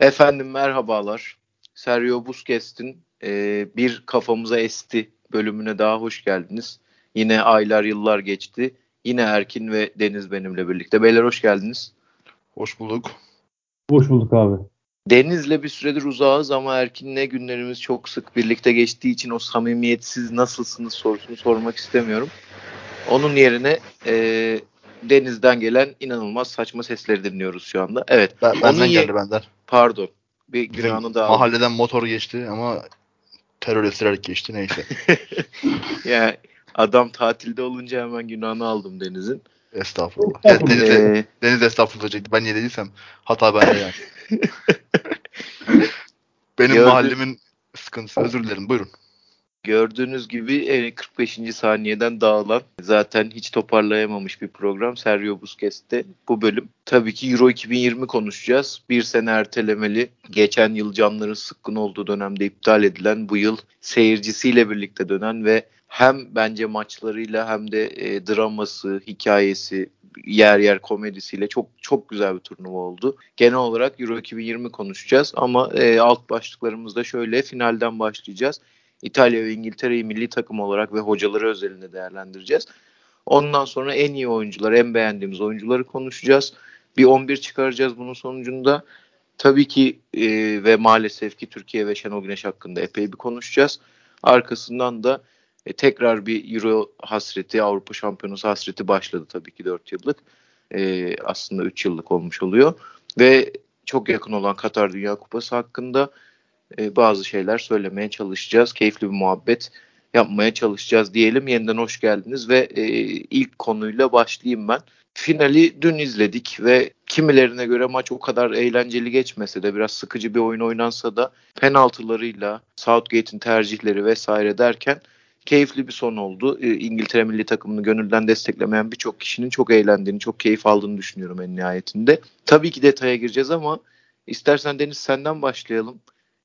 Efendim merhabalar. Sergio Busquets'in e, bir kafamıza esti bölümüne daha hoş geldiniz. Yine aylar yıllar geçti. Yine Erkin ve Deniz benimle birlikte. Beyler hoş geldiniz. Hoş bulduk. Hoş bulduk abi. Deniz'le bir süredir uzağız ama Erkin'le günlerimiz çok sık birlikte geçtiği için o samimiyetsiz nasılsınız sorusunu sormak istemiyorum. Onun yerine e, Deniz'den gelen inanılmaz saçma sesleri dinliyoruz şu anda. Evet. Ben, benden onun geldi benden. Pardon. Bir günahını daha Mahalleden motor geçti ama terör estirerek geçti neyse. yani adam tatilde olunca hemen günahını aldım Deniz'in. Estağfurullah. Deniz, Ee, Deniz estağfurullah diyecekti. Ben niye dediysem hata bende yani. Benim Gördüm. mahallemin sıkıntısı. Özür dilerim. Buyurun. Gördüğünüz gibi e, 45. saniyeden dağılan zaten hiç toparlayamamış bir program Sergio Busquets'te bu bölüm. Tabii ki Euro 2020 konuşacağız. Bir sene ertelemeli. Geçen yıl canların sıkkın olduğu dönemde iptal edilen bu yıl seyircisiyle birlikte dönen ve hem bence maçlarıyla hem de e, draması, hikayesi, yer yer komedisiyle çok çok güzel bir turnuva oldu. Genel olarak Euro 2020 konuşacağız ama e, alt başlıklarımızda şöyle finalden başlayacağız. İtalya ve İngiltere'yi milli takım olarak ve hocaları özelinde değerlendireceğiz. Ondan sonra en iyi oyuncular, en beğendiğimiz oyuncuları konuşacağız. Bir 11 çıkaracağız bunun sonucunda. Tabii ki e, ve maalesef ki Türkiye ve Şenol Güneş hakkında epey bir konuşacağız. Arkasından da e, tekrar bir Euro hasreti, Avrupa Şampiyonası hasreti başladı tabii ki 4 yıllık. E, aslında 3 yıllık olmuş oluyor. Ve çok yakın olan Katar Dünya Kupası hakkında e, bazı şeyler söylemeye çalışacağız. Keyifli bir muhabbet yapmaya çalışacağız diyelim. Yeniden hoş geldiniz ve e, ilk konuyla başlayayım ben. Finali dün izledik ve kimilerine göre maç o kadar eğlenceli geçmese de biraz sıkıcı bir oyun oynansa da penaltılarıyla Southgate'in tercihleri vesaire derken keyifli bir son oldu. E, İngiltere milli takımını gönülden desteklemeyen birçok kişinin çok eğlendiğini, çok keyif aldığını düşünüyorum en nihayetinde. Tabii ki detaya gireceğiz ama istersen Deniz senden başlayalım.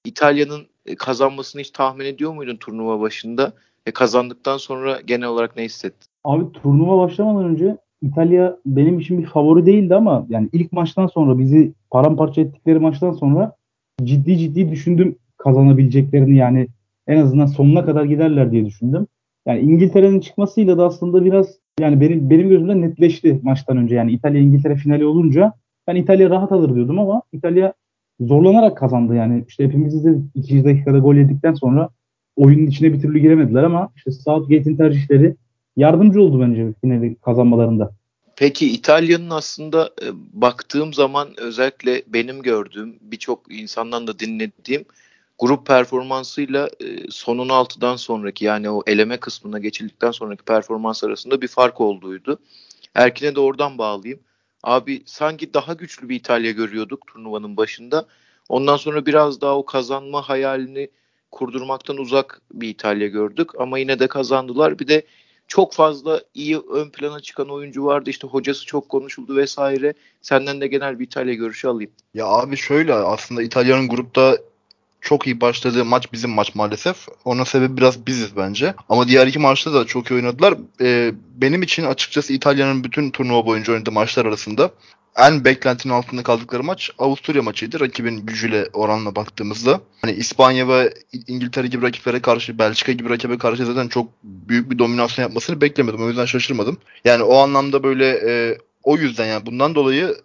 İtalya'nın e, kazanmasını hiç tahmin ediyor muydun turnuva başında? Ve kazandıktan sonra genel olarak ne hissettin? Abi turnuva başlamadan önce İtalya benim için bir favori değildi ama yani ilk maçtan sonra bizi paramparça ettikleri maçtan sonra ciddi ciddi düşündüm kazanabileceklerini yani en azından sonuna kadar giderler diye düşündüm. Yani İngiltere'nin çıkmasıyla da aslında biraz yani benim benim gözümde netleşti maçtan önce. Yani İtalya İngiltere finali olunca ben İtalya rahat alır diyordum ama İtalya zorlanarak kazandı yani. İşte hepimiz izledik. 2. dakikada gol yedikten sonra oyunun içine bir türlü giremediler ama işte Southgate'in tercihleri yardımcı oldu bence finali kazanmalarında. Peki İtalya'nın aslında e, baktığım zaman özellikle benim gördüğüm birçok insandan da dinlediğim grup performansıyla e, sonun altıdan sonraki yani o eleme kısmına geçildikten sonraki performans arasında bir fark olduğuydu. Erkin'e de oradan bağlayayım. Abi sanki daha güçlü bir İtalya görüyorduk turnuvanın başında. Ondan sonra biraz daha o kazanma hayalini kurdurmaktan uzak bir İtalya gördük ama yine de kazandılar. Bir de çok fazla iyi ön plana çıkan oyuncu vardı. İşte hocası çok konuşuldu vesaire. Senden de genel bir İtalya görüşü alayım. Ya abi şöyle aslında İtalya'nın grupta çok iyi başladığı maç bizim maç maalesef. Onun sebebi biraz biziz bence. Ama diğer iki maçta da çok iyi oynadılar. Ee, benim için açıkçası İtalya'nın bütün turnuva boyunca oynadığı maçlar arasında en beklentinin altında kaldıkları maç Avusturya maçıydı. Rakibin gücüyle oranla baktığımızda. Hani İspanya ve İngiltere gibi rakiplere karşı, Belçika gibi rakibe karşı zaten çok büyük bir dominasyon yapmasını beklemedim. O yüzden şaşırmadım. Yani o anlamda böyle e, o yüzden yani bundan dolayı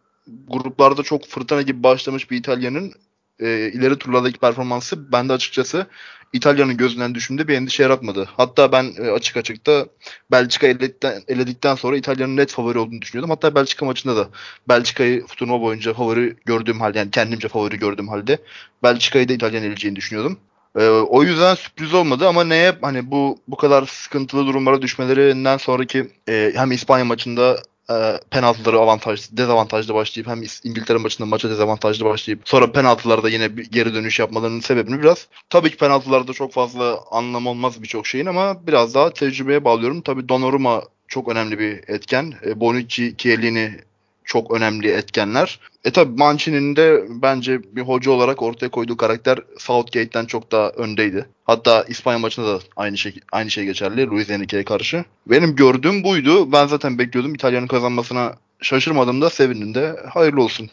gruplarda çok fırtına gibi başlamış bir İtalya'nın e, ileri turlardaki performansı bende açıkçası İtalya'nın gözünden düşündüğü bir endişe yaratmadı. Hatta ben e, açık açıkta Belçika eledikten, eledikten sonra İtalya'nın net favori olduğunu düşünüyordum. Hatta Belçika maçında da Belçika'yı turnuva boyunca favori gördüğüm halde yani kendimce favori gördüğüm halde Belçika'yı da İtalya'nın eleyeceğini düşünüyordum. E, o yüzden sürpriz olmadı ama neye hani bu bu kadar sıkıntılı durumlara düşmelerinden sonraki e, hem İspanya maçında e, penaltıları avantajlı, dezavantajlı başlayıp hem İngiltere maçında maça dezavantajlı başlayıp sonra penaltılarda yine bir geri dönüş yapmalarının sebebini biraz tabii ki penaltılarda çok fazla anlam olmaz birçok şeyin ama biraz daha tecrübeye bağlıyorum. Tabii Donnarumma çok önemli bir etken. E, Bonucci, Chiellini çok önemli etkenler. E tabi Mancini'nin de bence bir hoca olarak ortaya koyduğu karakter Southgate'den çok daha öndeydi. Hatta İspanya maçında da aynı şey aynı şey geçerli Luis Enrique'ye karşı. Benim gördüğüm buydu. Ben zaten bekliyordum İtalya'nın kazanmasına şaşırmadım da sevindim de hayırlı olsun.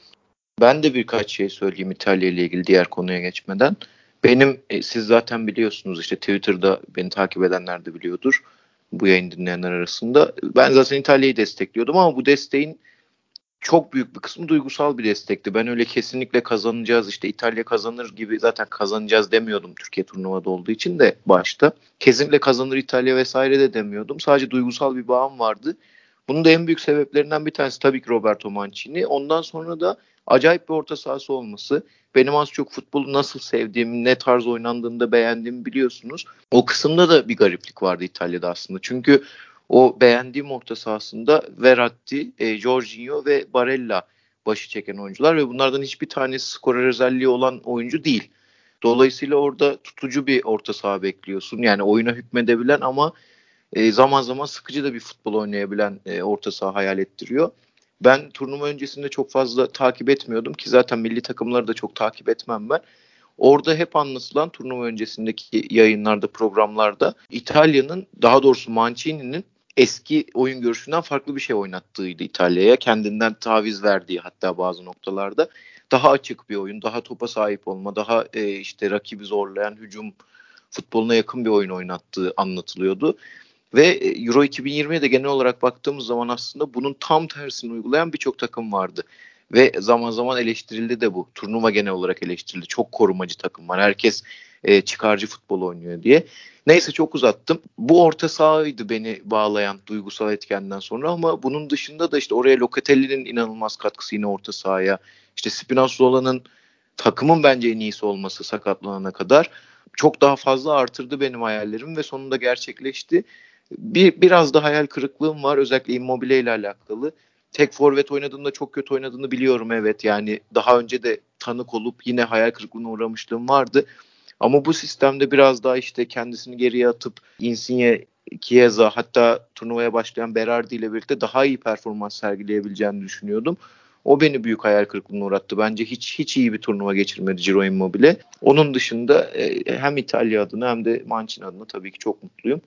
Ben de birkaç şey söyleyeyim İtalya ile ilgili diğer konuya geçmeden. Benim e, siz zaten biliyorsunuz işte Twitter'da beni takip edenler de biliyordur bu yayın dinleyenler arasında. Ben zaten İtalya'yı destekliyordum ama bu desteğin çok büyük bir kısmı duygusal bir destekti. Ben öyle kesinlikle kazanacağız işte İtalya kazanır gibi zaten kazanacağız demiyordum Türkiye turnuvada olduğu için de başta. Kesinlikle kazanır İtalya vesaire de demiyordum. Sadece duygusal bir bağım vardı. Bunun da en büyük sebeplerinden bir tanesi tabii ki Roberto Mancini. Ondan sonra da acayip bir orta sahası olması. Benim az çok futbolu nasıl sevdiğimi, ne tarz oynandığını beğendiğimi biliyorsunuz. O kısımda da bir gariplik vardı İtalya'da aslında. Çünkü o beğendiğim orta sahasında Verratti, e, Jorginho ve Barella başı çeken oyuncular ve bunlardan hiçbir tanesi skorer özelliği olan oyuncu değil. Dolayısıyla orada tutucu bir orta saha bekliyorsun. Yani oyuna hükmedebilen ama e, zaman zaman sıkıcı da bir futbol oynayabilen e, orta saha hayal ettiriyor. Ben turnuva öncesinde çok fazla takip etmiyordum ki zaten milli takımları da çok takip etmem ben. Orada hep anlatılan turnuva öncesindeki yayınlarda, programlarda İtalya'nın daha doğrusu Mancini'nin eski oyun görüşünden farklı bir şey oynattığıydı İtalya'ya. Kendinden taviz verdiği hatta bazı noktalarda. Daha açık bir oyun, daha topa sahip olma, daha e, işte rakibi zorlayan hücum futboluna yakın bir oyun oynattığı anlatılıyordu. Ve e, Euro 2020'ye de genel olarak baktığımız zaman aslında bunun tam tersini uygulayan birçok takım vardı. Ve zaman zaman eleştirildi de bu. Turnuva genel olarak eleştirildi. Çok korumacı takım var. Herkes e, çıkarcı futbol oynuyor diye. Neyse çok uzattım. Bu orta sahaydı beni bağlayan duygusal etkenden sonra ama bunun dışında da işte oraya Locatelli'nin inanılmaz katkısı yine orta sahaya. İşte Spinazzola'nın takımın bence en iyisi olması sakatlanana kadar çok daha fazla artırdı benim hayallerim ve sonunda gerçekleşti. Bir, biraz da hayal kırıklığım var özellikle Immobile ile alakalı. Tek forvet oynadığında çok kötü oynadığını biliyorum evet. Yani daha önce de tanık olup yine hayal kırıklığına uğramışlığım vardı. Ama bu sistemde biraz daha işte kendisini geriye atıp Insigne, Chiesa hatta turnuvaya başlayan Berardi ile birlikte daha iyi performans sergileyebileceğini düşünüyordum. O beni büyük hayal kırıklığına uğrattı. Bence hiç hiç iyi bir turnuva geçirmedi Ciro Immobile. Onun dışında e, hem İtalya adına hem de Mancini adına tabii ki çok mutluyum.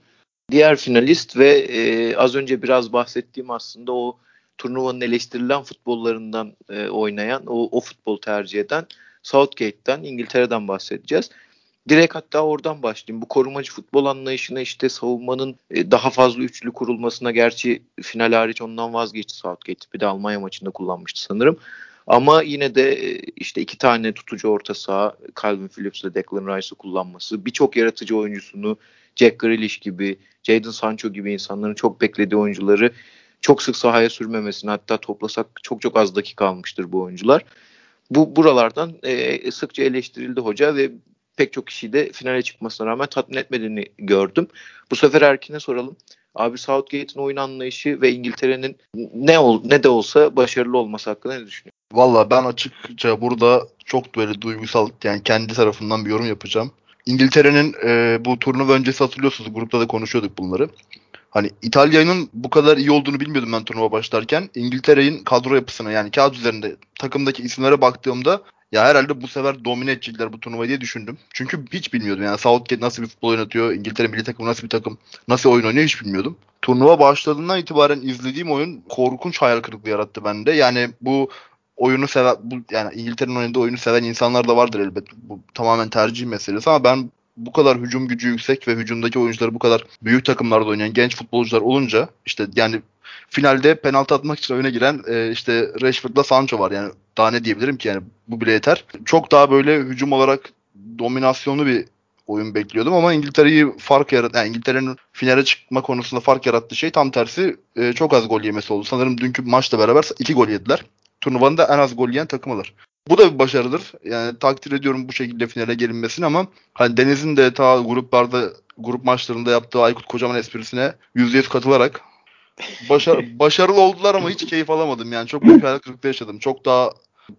Diğer finalist ve e, az önce biraz bahsettiğim aslında o turnuvanın eleştirilen futbollarından e, oynayan, o, o futbol tercih eden Southgate'den, İngiltere'den bahsedeceğiz. Direkt hatta oradan başlayayım. Bu korumacı futbol anlayışına işte savunmanın e, daha fazla üçlü kurulmasına gerçi final hariç ondan vazgeçti Southgate. Bir de Almanya maçında kullanmıştı sanırım. Ama yine de e, işte iki tane tutucu orta saha Calvin Phillips ile Declan Rice'ı kullanması, birçok yaratıcı oyuncusunu Jack Grealish gibi, Jadon Sancho gibi insanların çok beklediği oyuncuları çok sık sahaya sürmemesini hatta toplasak çok çok az dakika almıştır bu oyuncular. Bu buralardan e, sıkça eleştirildi hoca ve pek çok kişiyi de finale çıkmasına rağmen tatmin etmediğini gördüm. Bu sefer Erkin'e soralım. Abi Southgate'in oyun anlayışı ve İngiltere'nin ne ol ne de olsa başarılı olması hakkında ne düşünüyorsun? Valla ben açıkça burada çok böyle duygusal yani kendi tarafından bir yorum yapacağım. İngiltere'nin e, bu turnuva öncesi hatırlıyorsunuz grupta da konuşuyorduk bunları. Hani İtalya'nın bu kadar iyi olduğunu bilmiyordum ben turnuva başlarken. İngiltere'nin kadro yapısına yani kağıt üzerinde takımdaki isimlere baktığımda ya herhalde bu sefer domine edecekler bu turnuvayı diye düşündüm. Çünkü hiç bilmiyordum yani Southgate nasıl bir futbol oynatıyor, İngiltere milli takımı nasıl bir takım, nasıl oyun oynuyor hiç bilmiyordum. Turnuva başladığından itibaren izlediğim oyun korkunç hayal kırıklığı yarattı bende. Yani bu oyunu seven, bu, yani İngiltere'nin oynadığı oyunu seven insanlar da vardır elbet. Bu tamamen tercih meselesi ama ben bu kadar hücum gücü yüksek ve hücumdaki oyuncuları bu kadar büyük takımlarda oynayan genç futbolcular olunca işte yani finalde penaltı atmak için oyuna giren e, işte Rashford'la Sancho var yani daha ne diyebilirim ki yani bu bile yeter. Çok daha böyle hücum olarak dominasyonlu bir oyun bekliyordum ama İngiltere'yi fark yarat yani İngiltere'nin finale çıkma konusunda fark yarattığı şey tam tersi e, çok az gol yemesi oldu. Sanırım dünkü maçla beraber iki gol yediler. Turnuvanın da en az gol yiyen takımılar. Bu da bir başarıdır. Yani takdir ediyorum bu şekilde finale gelinmesini ama hani Deniz'in de ta gruplarda grup maçlarında yaptığı Aykut Kocaman esprisine %100 katılarak başar başarılı oldular ama hiç keyif alamadım yani. Çok büyük hayal kırıklığı yaşadım. Çok daha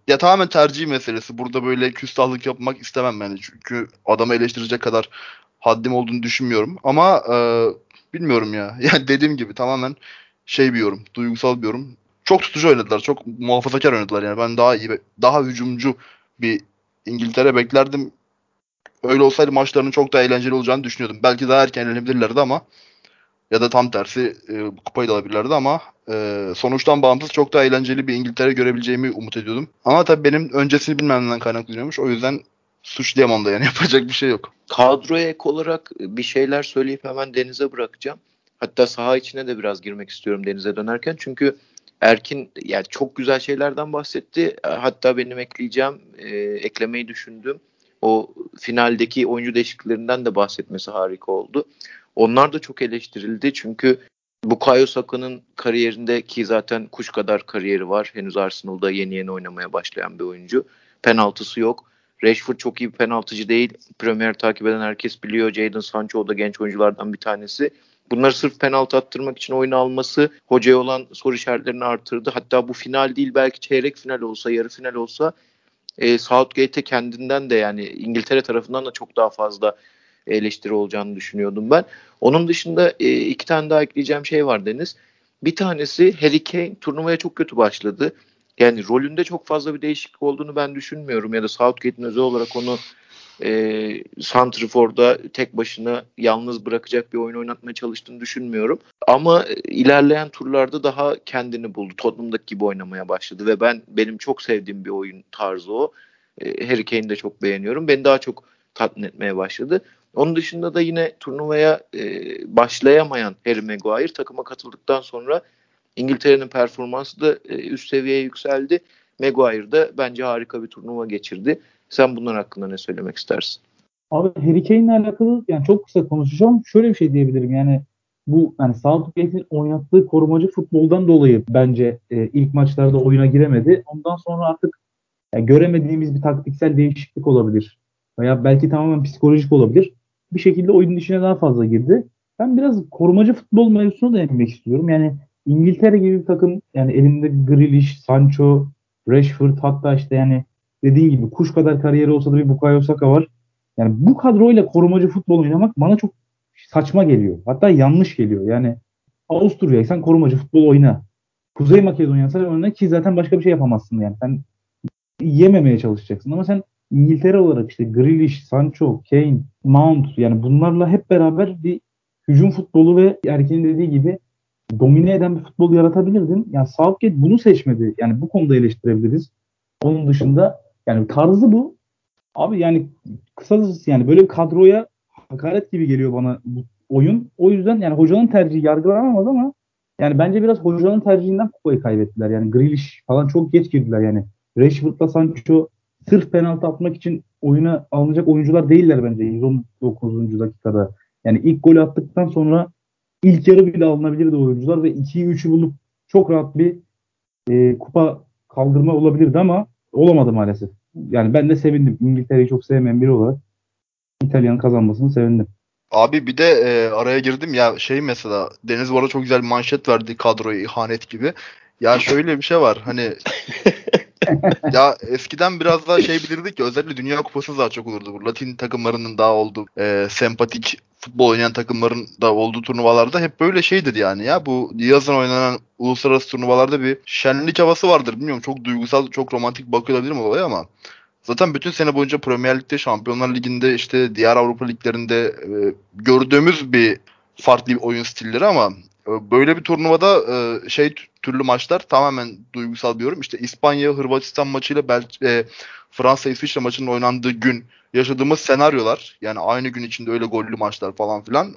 ya tamamen tercih meselesi. Burada böyle küstahlık yapmak istemem yani. Çünkü adamı eleştirecek kadar haddim olduğunu düşünmüyorum. Ama e, bilmiyorum ya. Yani dediğim gibi tamamen şey bir yorum. Duygusal bir yorum çok tutucu oynadılar. Çok muhafazakar oynadılar yani. Ben daha iyi, daha hücumcu bir İngiltere beklerdim. Öyle olsaydı maçlarının çok daha eğlenceli olacağını düşünüyordum. Belki daha erken elenebilirlerdi ama ya da tam tersi e, kupayı da alabilirlerdi ama e, sonuçtan bağımsız çok daha eğlenceli bir İngiltere görebileceğimi umut ediyordum. Ama tabii benim öncesini bilmemden kaynaklanıyormuş. O yüzden suçlayamam da yani yapacak bir şey yok. Kadroya ek olarak bir şeyler söyleyip hemen Deniz'e bırakacağım. Hatta saha içine de biraz girmek istiyorum Deniz'e dönerken. Çünkü Erkin yani çok güzel şeylerden bahsetti. Hatta benim ekleyeceğim, e, eklemeyi düşündüm. O finaldeki oyuncu değişikliklerinden de bahsetmesi harika oldu. Onlar da çok eleştirildi çünkü Bukayo Saka'nın kariyerinde ki zaten kuş kadar kariyeri var. Henüz Arsenal'da yeni yeni oynamaya başlayan bir oyuncu. Penaltısı yok. Rashford çok iyi bir penaltıcı değil. Premier takip eden herkes biliyor. Jadon Sancho o da genç oyunculardan bir tanesi. Bunları sırf penaltı attırmak için oyunu alması hocaya olan soru işaretlerini artırdı. Hatta bu final değil belki çeyrek final olsa, yarı final olsa e, Southgate'e kendinden de yani İngiltere tarafından da çok daha fazla eleştiri olacağını düşünüyordum ben. Onun dışında e, iki tane daha ekleyeceğim şey var Deniz. Bir tanesi Harry Kane turnuvaya çok kötü başladı. Yani rolünde çok fazla bir değişiklik olduğunu ben düşünmüyorum ya da Southgate'in özel olarak onu e, Santrifor'da tek başına yalnız bırakacak bir oyun oynatmaya çalıştığını düşünmüyorum. Ama ilerleyen turlarda daha kendini buldu. Tottenham'daki gibi oynamaya başladı ve ben benim çok sevdiğim bir oyun tarzı o. E, Harry Kane'i de çok beğeniyorum. Beni daha çok tatmin etmeye başladı. Onun dışında da yine turnuvaya e, başlayamayan Harry Maguire takıma katıldıktan sonra İngiltere'nin performansı da e, üst seviyeye yükseldi. Maguire da bence harika bir turnuva geçirdi. Sen bunlar hakkında ne söylemek istersin? Abi Harry Kane'le alakalı yani çok kısa konuşacağım. Şöyle bir şey diyebilirim yani bu yani Southgate'in oynattığı korumacı futboldan dolayı bence e, ilk maçlarda oyuna giremedi. Ondan sonra artık yani göremediğimiz bir taktiksel değişiklik olabilir. Veya belki tamamen psikolojik olabilir. Bir şekilde oyunun içine daha fazla girdi. Ben biraz korumacı futbol mevzusuna da inmek istiyorum. Yani İngiltere gibi bir takım yani elinde Grealish, Sancho, Rashford hatta işte yani dediğin gibi kuş kadar kariyeri olsa da bir Bukayo Saka var. Yani bu kadroyla korumacı futbol oynamak bana çok saçma geliyor. Hatta yanlış geliyor. Yani Avusturya'ysan korumacı futbol oyna. Kuzey Makedonya'ysan oyna ki zaten başka bir şey yapamazsın yani. Sen yememeye çalışacaksın ama sen İngiltere olarak işte Grealish, Sancho, Kane, Mount yani bunlarla hep beraber bir hücum futbolu ve erkeğin dediği gibi domine eden bir futbol yaratabilirdin. Yani Southgate bunu seçmedi. Yani bu konuda eleştirebiliriz. Onun dışında yani tarzı bu. Abi yani kısacası yani böyle bir kadroya hakaret gibi geliyor bana bu oyun. O yüzden yani hocanın tercihi yargılanamaz ama yani bence biraz hocanın tercihinden kupayı kaybettiler. Yani Grealish falan çok geç girdiler yani. Rashford'la Sancho sırf penaltı atmak için oyuna alınacak oyuncular değiller bence 119. dakikada. Yani ilk golü attıktan sonra ilk yarı bile alınabilirdi oyuncular ve 2'yi 3'ü bulup çok rahat bir e, kupa kaldırma olabilirdi ama olamadı maalesef. Yani ben de sevindim. İngiltere'yi çok sevmeyen biri olarak İtalya'nın kazanmasını sevindim. Abi bir de e, araya girdim ya şey mesela Deniz bu arada çok güzel bir manşet verdi kadroya ihanet gibi. Ya şöyle bir şey var hani ya eskiden biraz daha şey bilirdik ki özellikle Dünya Kupası daha çok olurdu. Bu Latin takımlarının daha olduğu e, sempatik futbol oynayan takımların da olduğu turnuvalarda hep böyle şeydir yani ya. Bu yazın oynanan uluslararası turnuvalarda bir şenlik havası vardır. Bilmiyorum çok duygusal, çok romantik bakıyor olabilir mi olay ama zaten bütün sene boyunca Premier Lig'de, Şampiyonlar Ligi'nde işte diğer Avrupa liglerinde e, gördüğümüz bir farklı bir oyun stilleri ama böyle bir turnuvada e, şey türlü maçlar tamamen duygusal bir yorum. İşte İspanya Hırvatistan maçıyla Bel e, Fransa İsviçre maçının oynandığı gün yaşadığımız senaryolar yani aynı gün içinde öyle gollü maçlar falan filan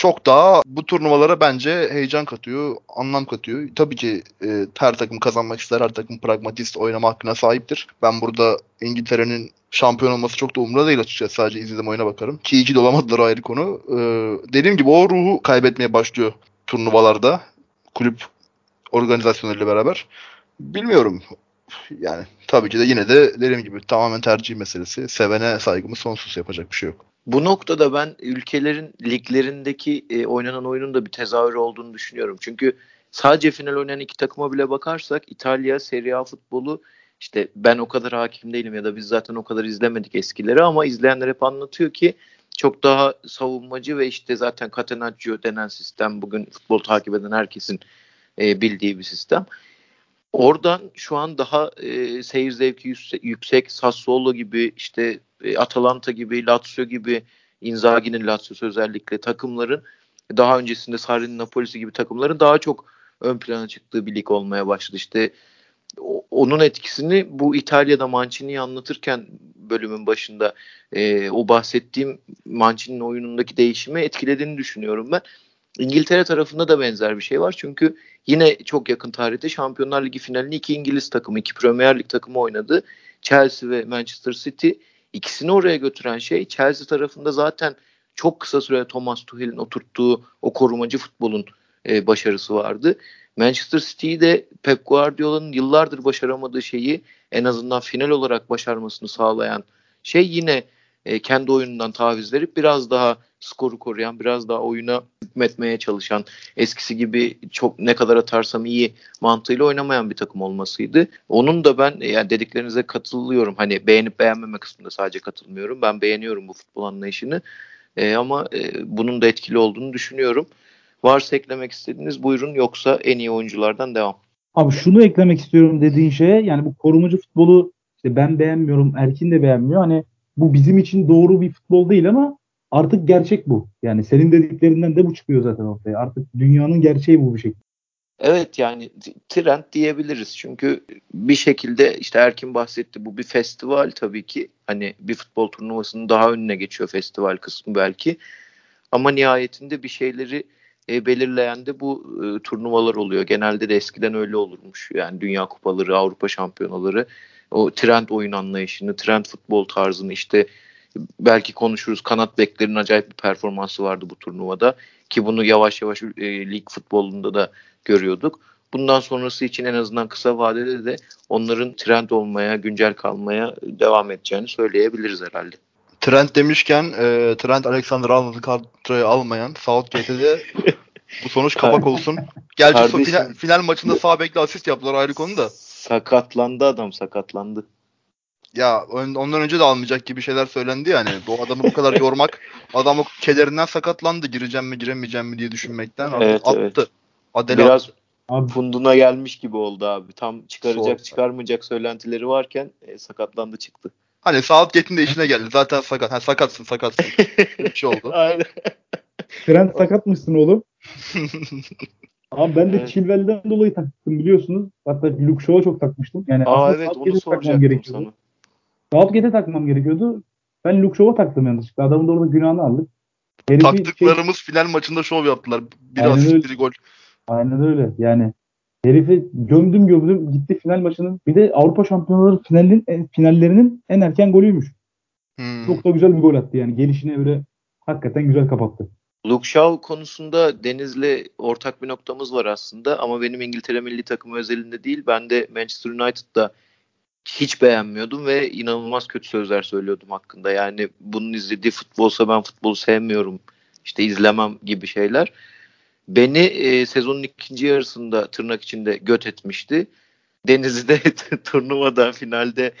çok daha bu turnuvalara bence heyecan katıyor, anlam katıyor. Tabii ki e, her takım kazanmak ister, her takım pragmatist oynama hakkına sahiptir. Ben burada İngiltere'nin şampiyon olması çok da umurda değil açıkçası. Sadece izledim oyuna bakarım. Ki iyi ki de olamadılar o ayrı konu. E, dediğim gibi o ruhu kaybetmeye başlıyor turnuvalarda. Kulüp organizasyonlarıyla beraber. Bilmiyorum. Yani tabii ki de yine de dediğim gibi tamamen tercih meselesi. Sevene saygımız sonsuz yapacak bir şey yok. Bu noktada ben ülkelerin liglerindeki e, oynanan oyunun da bir tezahürü olduğunu düşünüyorum. Çünkü sadece final oynayan iki takıma bile bakarsak İtalya Serie A futbolu işte ben o kadar hakim değilim ya da biz zaten o kadar izlemedik eskileri ama izleyenler hep anlatıyor ki çok daha savunmacı ve işte zaten Catenaccio denen sistem bugün futbol takip eden herkesin e, bildiği bir sistem. Oradan şu an daha e, seyir zevki yüksek Sassuolo gibi işte e, Atalanta gibi Lazio gibi Inzaghi'nin Lazio'su özellikle takımların daha öncesinde Sarri'nin Napoli'si gibi takımların daha çok ön plana çıktığı bir lig olmaya başladı. İşte onun etkisini bu İtalya'da Mancini'yi anlatırken bölümün başında e, o bahsettiğim Mancini'nin oyunundaki değişimi etkilediğini düşünüyorum ben. İngiltere tarafında da benzer bir şey var. Çünkü yine çok yakın tarihte Şampiyonlar Ligi finalini iki İngiliz takımı, iki Premier Lig takımı oynadı. Chelsea ve Manchester City. İkisini oraya götüren şey Chelsea tarafında zaten çok kısa sürede Thomas Tuchel'in oturttuğu o korumacı futbolun e, başarısı vardı. Manchester City'yi de Pep Guardiola'nın yıllardır başaramadığı şeyi en azından final olarak başarmasını sağlayan şey yine e, kendi oyunundan taviz verip biraz daha skoru koruyan, biraz daha oyuna hükmetmeye çalışan, eskisi gibi çok ne kadar atarsam iyi mantığıyla oynamayan bir takım olmasıydı. Onun da ben yani dediklerinize katılıyorum. Hani beğenip beğenmeme kısmında sadece katılmıyorum. Ben beğeniyorum bu futbol anlayışını. E, ama e, bunun da etkili olduğunu düşünüyorum. Varsa eklemek istediğiniz buyurun yoksa en iyi oyunculardan devam. Abi şunu eklemek istiyorum dediğin şeye yani bu korumacı futbolu işte ben beğenmiyorum Erkin de beğenmiyor. Hani bu bizim için doğru bir futbol değil ama artık gerçek bu. Yani senin dediklerinden de bu çıkıyor zaten ortaya. Artık dünyanın gerçeği bu bir şekilde. Evet yani trend diyebiliriz. Çünkü bir şekilde işte Erkin bahsetti bu bir festival tabii ki. Hani bir futbol turnuvasının daha önüne geçiyor festival kısmı belki. Ama nihayetinde bir şeyleri e, belirleyen de bu e, turnuvalar oluyor. Genelde de eskiden öyle olurmuş. Yani Dünya Kupaları, Avrupa Şampiyonaları o trend oyun anlayışını, trend futbol tarzını işte belki konuşuruz. Kanat beklerin acayip bir performansı vardı bu turnuvada ki bunu yavaş yavaş e, lig futbolunda da görüyorduk. Bundan sonrası için en azından kısa vadede de onların trend olmaya, güncel kalmaya devam edeceğini söyleyebiliriz herhalde. Trend demişken e, Trent Alexander Arnold'u kadroya almayan Southgate'de bu sonuç kapak olsun. Gerçi Kardeşim, final, final maçında sağ bekle asist yaptılar ayrı konu da. Sakatlandı adam sakatlandı. Ya ondan önce de almayacak gibi şeyler söylendi yani. Bu adamı bu kadar yormak adamı kederinden sakatlandı. Gireceğim mi giremeyeceğim mi diye düşünmekten evet, attı. Evet. Adele Biraz attı. Abi funduna gelmiş gibi oldu abi. Tam çıkaracak Soğuk. çıkarmayacak söylentileri varken e, sakatlandı çıktı. Hani Southgate'in de işine geldi. Zaten sakat. Ha, sakatsın sakatsın. bir şey oldu. Aynen. Trent sakatmışsın oğlum. Abi ben de evet. Chilwell'den dolayı taktım biliyorsunuz. Hatta Luke Shaw'a çok takmıştım. Yani Aa evet onu soracaktım gerekiyordu. sana. Southgate'e takmam gerekiyordu. Ben Luke Shaw'a taktım yanlışlıkla. Adamın da orada günahını aldık. Herifi Taktıklarımız şey... final maçında şov yaptılar. Bir Aynen asist, bir gol. Aynen öyle. Yani herifi gömdüm gömdüm gitti final maçının. Bir de Avrupa Şampiyonları finalinin, e, finallerinin en erken golüymüş. Hmm. Çok da güzel bir gol attı yani. Gelişine göre hakikaten güzel kapattı. Luke Shaw konusunda Deniz'le ortak bir noktamız var aslında ama benim İngiltere milli takımı özelinde değil. Ben de Manchester United'da hiç beğenmiyordum ve inanılmaz kötü sözler söylüyordum hakkında. Yani bunun izlediği futbolsa ben futbolu sevmiyorum, işte izlemem gibi şeyler. Beni e, sezonun ikinci yarısında tırnak içinde göt etmişti. Deniz'i de turnuvada finalde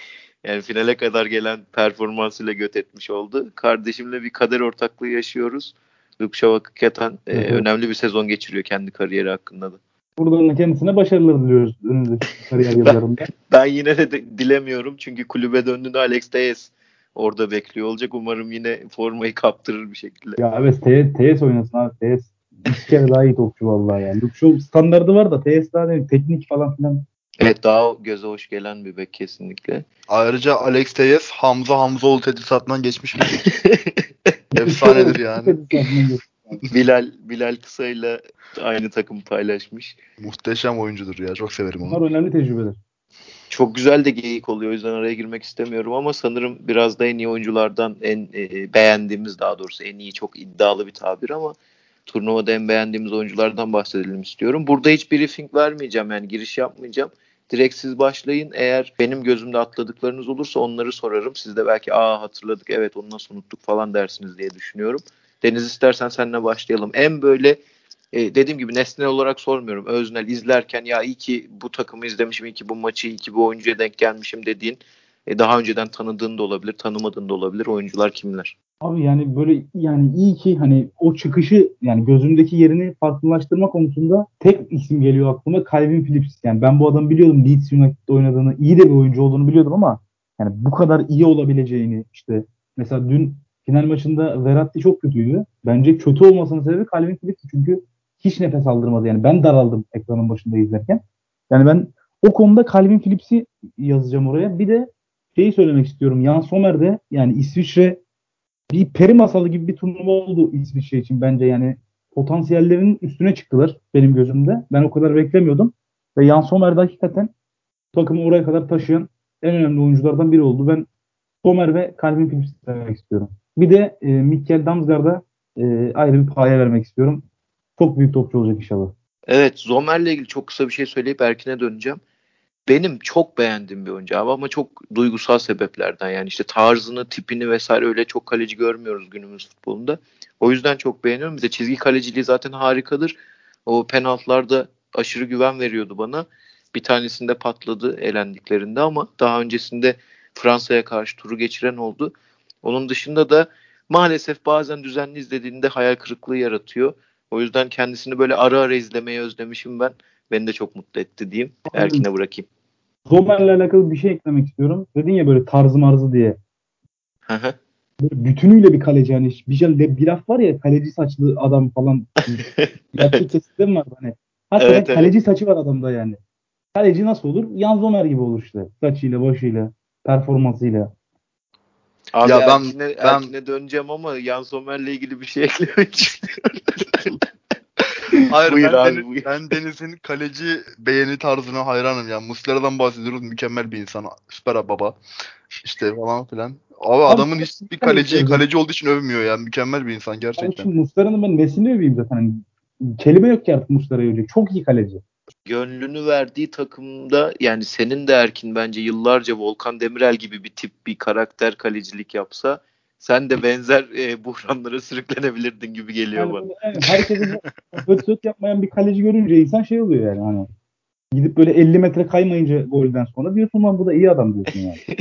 yani finale kadar gelen performansıyla göt etmiş oldu. Kardeşimle bir kader ortaklığı yaşıyoruz. Luke Shaw hakikaten e, önemli bir sezon geçiriyor kendi kariyeri hakkında da. Buradan da kendisine başarılar diliyoruz önümüzdeki kariyer yıllarında. ben, ben yine de, de dilemiyorum çünkü kulübe döndüğünde Alex Tejes orada bekliyor olacak. Umarım yine formayı kaptırır bir şekilde. Ya evet Tejes oynasın abi. Tejes iki kere daha iyi topçu vallahi yani. Luke Shaw standardı var da Tejes daha ne teknik falan filan. Evet daha göze hoş gelen bir bek kesinlikle. Ayrıca Alex Tejes Hamza Hamzoğlu tedrisatından geçmiş bir Efsanedir yani. Bilal Bilal Kısa'yla aynı takım paylaşmış. Muhteşem oyuncudur ya. Çok severim onu. Bunlar önemli tecrübeler. Çok güzel de geyik oluyor. O yüzden araya girmek istemiyorum ama sanırım biraz da en iyi oyunculardan en e, beğendiğimiz daha doğrusu en iyi çok iddialı bir tabir ama turnuvada en beğendiğimiz oyunculardan bahsedelim istiyorum. Burada hiç briefing vermeyeceğim yani giriş yapmayacağım. Direkt siz başlayın. Eğer benim gözümde atladıklarınız olursa onları sorarım. Siz de belki aa hatırladık evet onu nasıl unuttuk falan dersiniz diye düşünüyorum. Deniz istersen seninle başlayalım. En böyle e, dediğim gibi nesnel olarak sormuyorum. Öznel izlerken ya iyi ki bu takımı izlemişim, iyi ki bu maçı, iyi ki bu oyuncuya denk gelmişim dediğin e, daha önceden tanıdığın da olabilir, tanımadığın da olabilir. Oyuncular kimler? Abi yani böyle yani iyi ki hani o çıkışı yani gözümdeki yerini farklılaştırma konusunda tek isim geliyor aklıma Calvin Phillips. Yani ben bu adamı biliyordum Leeds United'da oynadığını, iyi de bir oyuncu olduğunu biliyordum ama yani bu kadar iyi olabileceğini işte mesela dün final maçında Verratti çok kötüydü. Bence kötü olmasının sebebi Calvin Phillips çünkü hiç nefes aldırmadı. Yani ben daraldım ekranın başında izlerken. Yani ben o konuda Calvin Phillips'i yazacağım oraya. Bir de şeyi söylemek istiyorum. Jan Sommer'de yani İsviçre bir peri masalı gibi bir turnuva oldu İsviçre için bence yani potansiyellerinin üstüne çıktılar benim gözümde. Ben o kadar beklemiyordum. Ve Jan Sommer de hakikaten takımı oraya kadar taşıyan en önemli oyunculardan biri oldu. Ben Sommer ve Calvin Phillips demek istiyorum. Bir de e, Mikkel Damsgaard'a e, ayrı bir paya vermek istiyorum. Çok büyük topçu olacak inşallah. Evet Zomer'le ilgili çok kısa bir şey söyleyip Erkin'e döneceğim. Benim çok beğendiğim bir oyuncu abi ama çok duygusal sebeplerden yani işte tarzını, tipini vesaire öyle çok kaleci görmüyoruz günümüz futbolunda. O yüzden çok beğeniyorum. Bir de çizgi kaleciliği zaten harikadır. O penaltılarda aşırı güven veriyordu bana. Bir tanesinde patladı elendiklerinde ama daha öncesinde Fransa'ya karşı turu geçiren oldu. Onun dışında da maalesef bazen düzenli izlediğinde hayal kırıklığı yaratıyor. O yüzden kendisini böyle ara ara izlemeyi özlemişim ben. Beni de çok mutlu etti diyeyim. Erkin'e bırakayım. Zomer'le alakalı bir şey eklemek istiyorum. Dedin ya böyle tarzı marzı diye. böyle bütünüyle bir kaleci hani bir, şey, bir laf var ya kaleci saçlı adam falan. Gerçek kesitler mi var hani? Hakikaten evet, kaleci evet. saçı var adamda yani. Kaleci nasıl olur? Yan Zomer gibi olur işte. Saçıyla, başıyla, performansıyla. Abi ya ben, Erkin'e, ben... Erkin'e döneceğim ama Yan Sommer'le ilgili bir şey eklemek istiyorum. Hayır buyur ben, abi, Deniz, buyur. ben Deniz'in kaleci beğeni tarzına hayranım. Yani Muslera'dan bahsediyoruz. Mükemmel bir insan. Süper baba. İşte falan filan. Abi, abi adamın hiçbir kaleci kaleci olduğu için övmüyor yani. Mükemmel bir insan gerçekten. Abi şimdi Muslera'nın ben nesini öveyim zaten. Hani kelime yok ki artık Muslera'ya öyle. Çok iyi kaleci. Gönlünü verdiği takımda yani senin de Erkin bence yıllarca Volkan Demirel gibi bir tip bir karakter kalecilik yapsa sen de benzer e, buhranlara sürüklenebilirdin gibi geliyor yani, bana. Yani herkesin öt öt yapmayan bir kaleci görünce insan şey oluyor yani hani gidip böyle 50 metre kaymayınca golden sonra diyorsun lan bu da iyi adam diyorsun yani.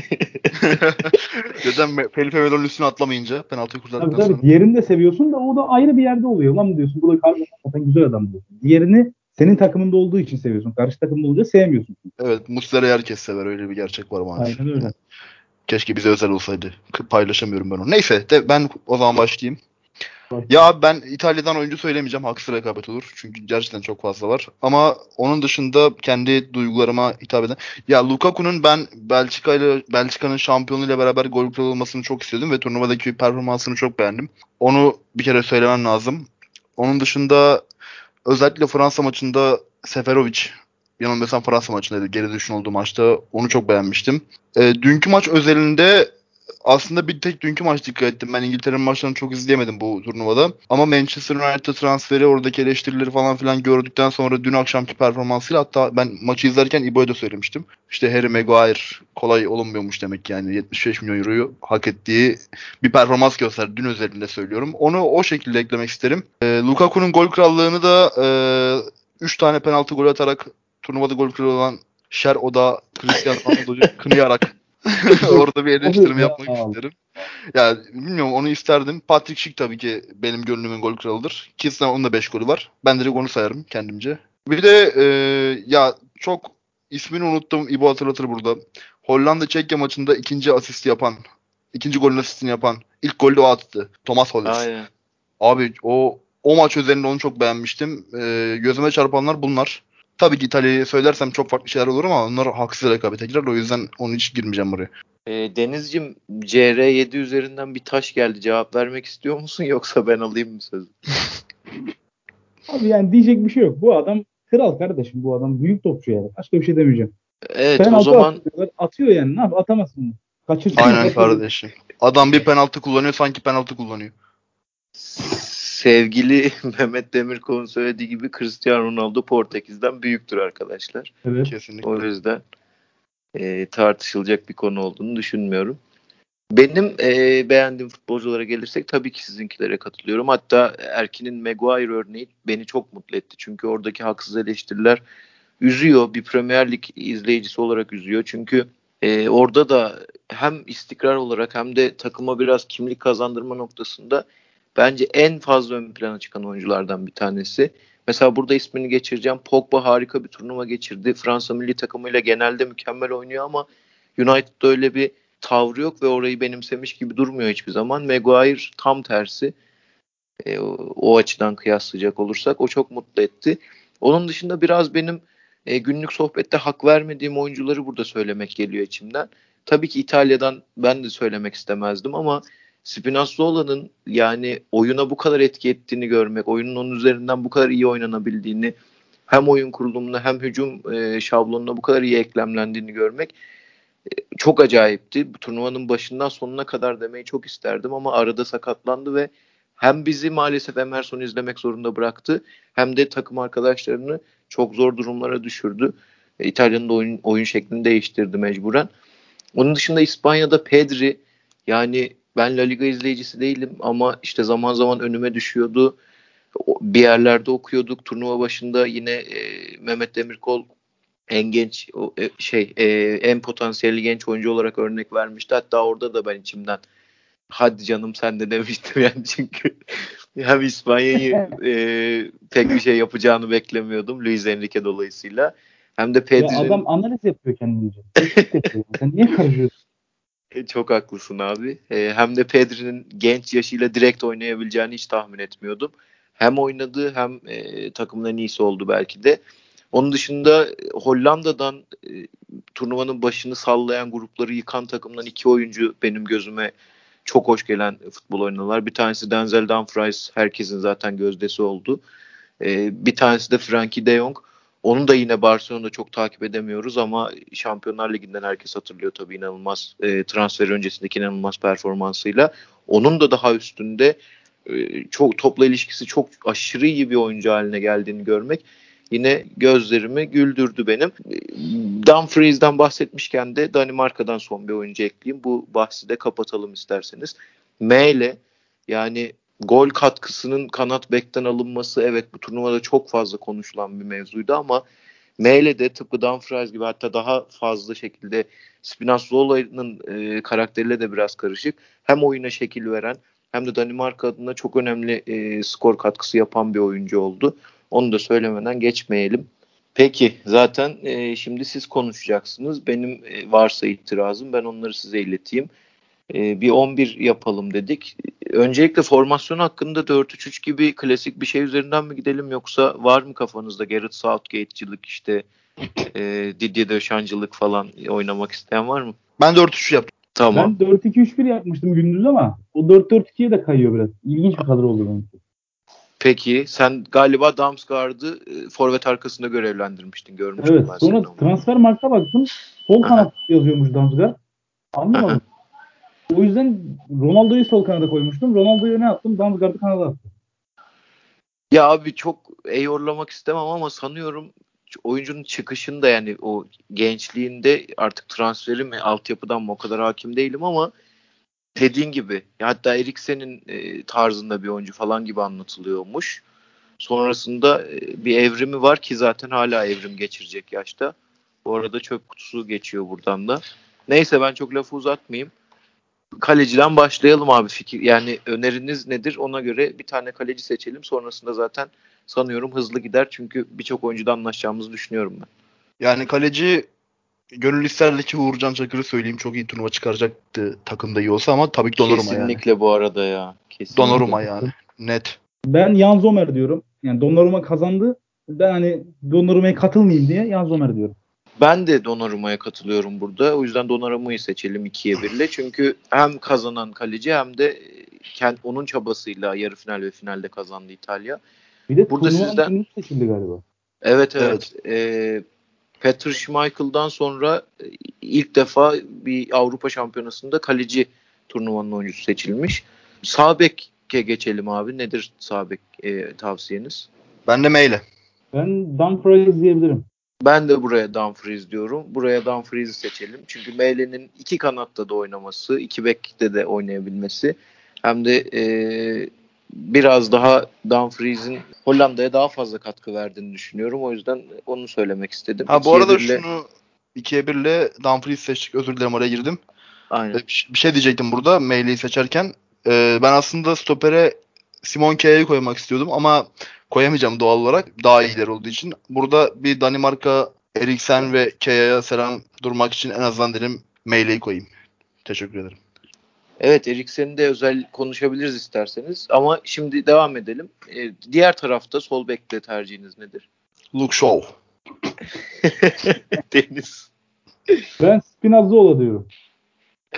Neden Felipe Melo'nun üstüne atlamayınca penaltı kurtardıktan tabii, tabii. Diğerini de seviyorsun da o da ayrı bir yerde oluyor. Lan diyorsun bu da hakikaten güzel adam diyorsun. Diğerini senin takımında olduğu için seviyorsun. Karşı takımda olunca sevmiyorsun. Evet Muslera'yı herkes sever. Öyle bir gerçek var maalesef. Aynen öyle. Keşke bize özel olsaydı. Paylaşamıyorum ben onu. Neyse de ben o zaman başlayayım. Ya ben İtalya'dan oyuncu söylemeyeceğim. Haksız rekabet olur. Çünkü gerçekten çok fazla var. Ama onun dışında kendi duygularıma hitap eden. Ya Lukaku'nun ben Belçika ile Belçika'nın şampiyonluğuyla beraber gol kralı olmasını çok istiyordum ve turnuvadaki performansını çok beğendim. Onu bir kere söylemem lazım. Onun dışında özellikle Fransa maçında Seferovic yanılmıyorsam Fransa maçındaydı. Geri düşün olduğu maçta. Onu çok beğenmiştim. E, dünkü maç özelinde aslında bir tek dünkü maç dikkat ettim. Ben İngiltere'nin maçlarını çok izleyemedim bu turnuvada. Ama Manchester United transferi, oradaki eleştirileri falan filan gördükten sonra dün akşamki performansıyla hatta ben maçı izlerken İbo'ya da söylemiştim. İşte Harry Maguire kolay olunmuyormuş demek yani 75 milyon euroyu hak ettiği bir performans gösterdi. Dün özelinde söylüyorum. Onu o şekilde eklemek isterim. E, Lukaku'nun gol krallığını da 3 e, tane penaltı gol atarak turnuvada gol kralı olan Şer Oda Cristiano Ronaldo'yu kınayarak orada bir eleştirme yapmak isterim. Yani bilmiyorum onu isterdim. Patrick Schick tabii ki benim gönlümün gol kralıdır. Kesin onun da 5 golü var. Ben direkt onu sayarım kendimce. Bir de e, ya çok ismini unuttum. İbo hatırlatır burada. Hollanda Çekya maçında ikinci asist yapan, ikinci golün asistini yapan, ilk golü o attı. Thomas Hollers. Aynen. Abi o o maç üzerinde onu çok beğenmiştim. E, gözüme çarpanlar bunlar. Tabii ki İtalya'yı söylersem çok farklı şeyler olur ama onlar haksız rekabete girer. O yüzden onun hiç girmeyeceğim buraya. E, Deniz'cim CR7 üzerinden bir taş geldi. Cevap vermek istiyor musun yoksa ben alayım mı sözü? Abi yani diyecek bir şey yok. Bu adam kral kardeşim bu adam. Büyük topçu yani. Başka bir şey demeyeceğim. Evet penaltı o zaman. Atıyor, atıyor yani. Ne yap? Atamazsın. Kaçırsın. Aynen kardeşim. Adam bir penaltı kullanıyor sanki penaltı kullanıyor sevgili Mehmet Demirkol'un söylediği gibi Cristiano Ronaldo Portekiz'den büyüktür arkadaşlar. Evet. Kesinlikle. O yüzden e, tartışılacak bir konu olduğunu düşünmüyorum. Benim e, beğendiğim futbolculara gelirsek tabii ki sizinkilere katılıyorum. Hatta Erkin'in Maguire örneği beni çok mutlu etti. Çünkü oradaki haksız eleştiriler üzüyor. Bir Premier Lig izleyicisi olarak üzüyor. Çünkü e, orada da hem istikrar olarak hem de takıma biraz kimlik kazandırma noktasında bence en fazla ön plana çıkan oyunculardan bir tanesi. Mesela burada ismini geçireceğim. Pogba harika bir turnuva geçirdi. Fransa milli takımıyla genelde mükemmel oynuyor ama United'da öyle bir tavrı yok ve orayı benimsemiş gibi durmuyor hiçbir zaman. Maguire tam tersi. E, o, açıdan kıyaslayacak olursak o çok mutlu etti. Onun dışında biraz benim e, günlük sohbette hak vermediğim oyuncuları burada söylemek geliyor içimden. Tabii ki İtalya'dan ben de söylemek istemezdim ama Spinazzola'nın yani oyuna bu kadar etki ettiğini görmek, oyunun onun üzerinden bu kadar iyi oynanabildiğini, hem oyun kurulumuna hem hücum e, şablonuna bu kadar iyi eklemlendiğini görmek e, çok acayipti. Bu turnuvanın başından sonuna kadar demeyi çok isterdim ama arada sakatlandı ve hem bizi maalesef Emerson izlemek zorunda bıraktı hem de takım arkadaşlarını çok zor durumlara düşürdü. E, İtalya'nın da oyun, oyun şeklini değiştirdi mecburen. Onun dışında İspanya'da Pedri yani ben La Liga izleyicisi değilim ama işte zaman zaman önüme düşüyordu. Bir yerlerde okuyorduk. Turnuva başında yine e, Mehmet Demirkol en genç o, e, şey e, en potansiyelli genç oyuncu olarak örnek vermişti. Hatta orada da ben içimden hadi canım sen de demiştim yani çünkü hem İspanya'yı e, pek bir şey yapacağını beklemiyordum Luis Enrique dolayısıyla. Hem de Pedri'nin... Ya adam analiz yapıyor kendince. Sen niye karışıyorsun? Çok haklısın abi. E, hem de Pedri'nin genç yaşıyla direkt oynayabileceğini hiç tahmin etmiyordum. Hem oynadı hem e, takımın en iyisi oldu belki de. Onun dışında e, Hollanda'dan e, turnuvanın başını sallayan grupları yıkan takımdan iki oyuncu benim gözüme çok hoş gelen futbol oynadılar. Bir tanesi Denzel Dumfries herkesin zaten gözdesi oldu. E, bir tanesi de Frankie de Jong. Onu da yine Barcelona'da çok takip edemiyoruz ama Şampiyonlar Ligi'nden herkes hatırlıyor tabii inanılmaz e, transfer öncesindeki inanılmaz performansıyla. Onun da daha üstünde e, çok topla ilişkisi çok aşırı iyi bir oyuncu haline geldiğini görmek yine gözlerimi güldürdü benim. Dumfries'den bahsetmişken de Danimarka'dan son bir oyuncu ekleyeyim. Bu bahsi de kapatalım isterseniz. M ile yani gol katkısının kanat bekten alınması evet bu turnuvada çok fazla konuşulan bir mevzuydu ama Meyle de tıpkı Dumfries gibi hatta daha fazla şekilde Spinazzola'nın e, karakteriyle de biraz karışık. Hem oyuna şekil veren hem de Danimarka adına çok önemli e, skor katkısı yapan bir oyuncu oldu. Onu da söylemeden geçmeyelim. Peki zaten e, şimdi siz konuşacaksınız. Benim e, varsa itirazım ben onları size ileteyim. E, bir 11 yapalım dedik. Öncelikle formasyon hakkında 4-3-3 gibi klasik bir şey üzerinden mi gidelim yoksa var mı kafanızda Garrett Southgate'cilik işte e, Didier Dechamps'cılık falan oynamak isteyen var mı? Ben 4-3 yaptım. Tamam. Ben 4-2-3-1 yapmıştım gündüz ama o 4-4-2'ye de kayıyor biraz. İlginç bir kadro oldu benim. Peki sen galiba Damsgaard'ı e, forvet arkasında görevlendirmiştin görmüştüm evet, ben sonra transfer marka baktım. Sol kanat yazıyormuş Damsgaard. Anlamadım. o yüzden Ronaldo'yu sol kanada koymuştum. Ronaldo'yu ne yaptım? Damsgaard'ı kanada attım. Ya abi çok eyorlamak istemem ama sanıyorum oyuncunun çıkışında yani o gençliğinde artık transferi mi altyapıdan mı o kadar hakim değilim ama dediğin gibi hatta Eriksen'in e, tarzında bir oyuncu falan gibi anlatılıyormuş. Sonrasında e, bir evrimi var ki zaten hala evrim geçirecek yaşta. Bu arada çöp kutusu geçiyor buradan da. Neyse ben çok lafı uzatmayayım. Kaleciden başlayalım abi fikir. Yani öneriniz nedir? Ona göre bir tane kaleci seçelim. Sonrasında zaten sanıyorum hızlı gider. Çünkü birçok oyuncuda anlaşacağımızı düşünüyorum ben. Yani kaleci gönül isterdi ki Uğurcan Çakır'ı söyleyeyim çok iyi turnuva çıkaracaktı takımda iyi olsa ama tabii ki Donnarumma yani. Kesinlikle bu arada ya. Kesinlikle. Donnarumma yani. Net. Ben Jan Zomer diyorum. Yani Donnarumma kazandı. Ben hani Donnarumma'ya katılmayayım diye Jan Zomer diyorum. Ben de Donnarumma'ya katılıyorum burada. O yüzden Donnarumma'yı seçelim ikiye birle. Çünkü hem kazanan kaleci hem de kend, onun çabasıyla yarı final ve finalde kazandı İtalya. Bir de burada sizden seçildi galiba. Evet evet. evet. Ee, Peter Schmeichel'dan sonra e, ilk defa bir Avrupa Şampiyonası'nda kaleci turnuvanın oyuncusu seçilmiş. Sabek'e geçelim abi. Nedir Sabek e, tavsiyeniz? Ben de Meyle. Ben Dumfries diyebilirim. Ben de buraya Dumfries diyorum. Buraya Dumfries'i seçelim. Çünkü Meyle'nin iki kanatta da oynaması, iki bekte de oynayabilmesi hem de e, biraz daha Dumfries'in Hollanda'ya daha fazla katkı verdiğini düşünüyorum. O yüzden onu söylemek istedim. Ha bu arada birle... şunu 2'ye 1 ile Dumfries seçtik. Özür dilerim oraya girdim. Aynen. Bir şey diyecektim burada Meyle'yi seçerken. Ee, ben aslında stopere Simon K'yi koymak istiyordum ama koyamayacağım doğal olarak. Daha iyiler olduğu için. Burada bir Danimarka Eriksen ve K'ya selam durmak için en azından dedim Meyle'yi koyayım. Teşekkür ederim. Evet Eriksen'i de özel konuşabiliriz isterseniz. Ama şimdi devam edelim. Ee, diğer tarafta sol bekle tercihiniz nedir? Luke Shaw. Deniz. Ben Spinazzola diyorum.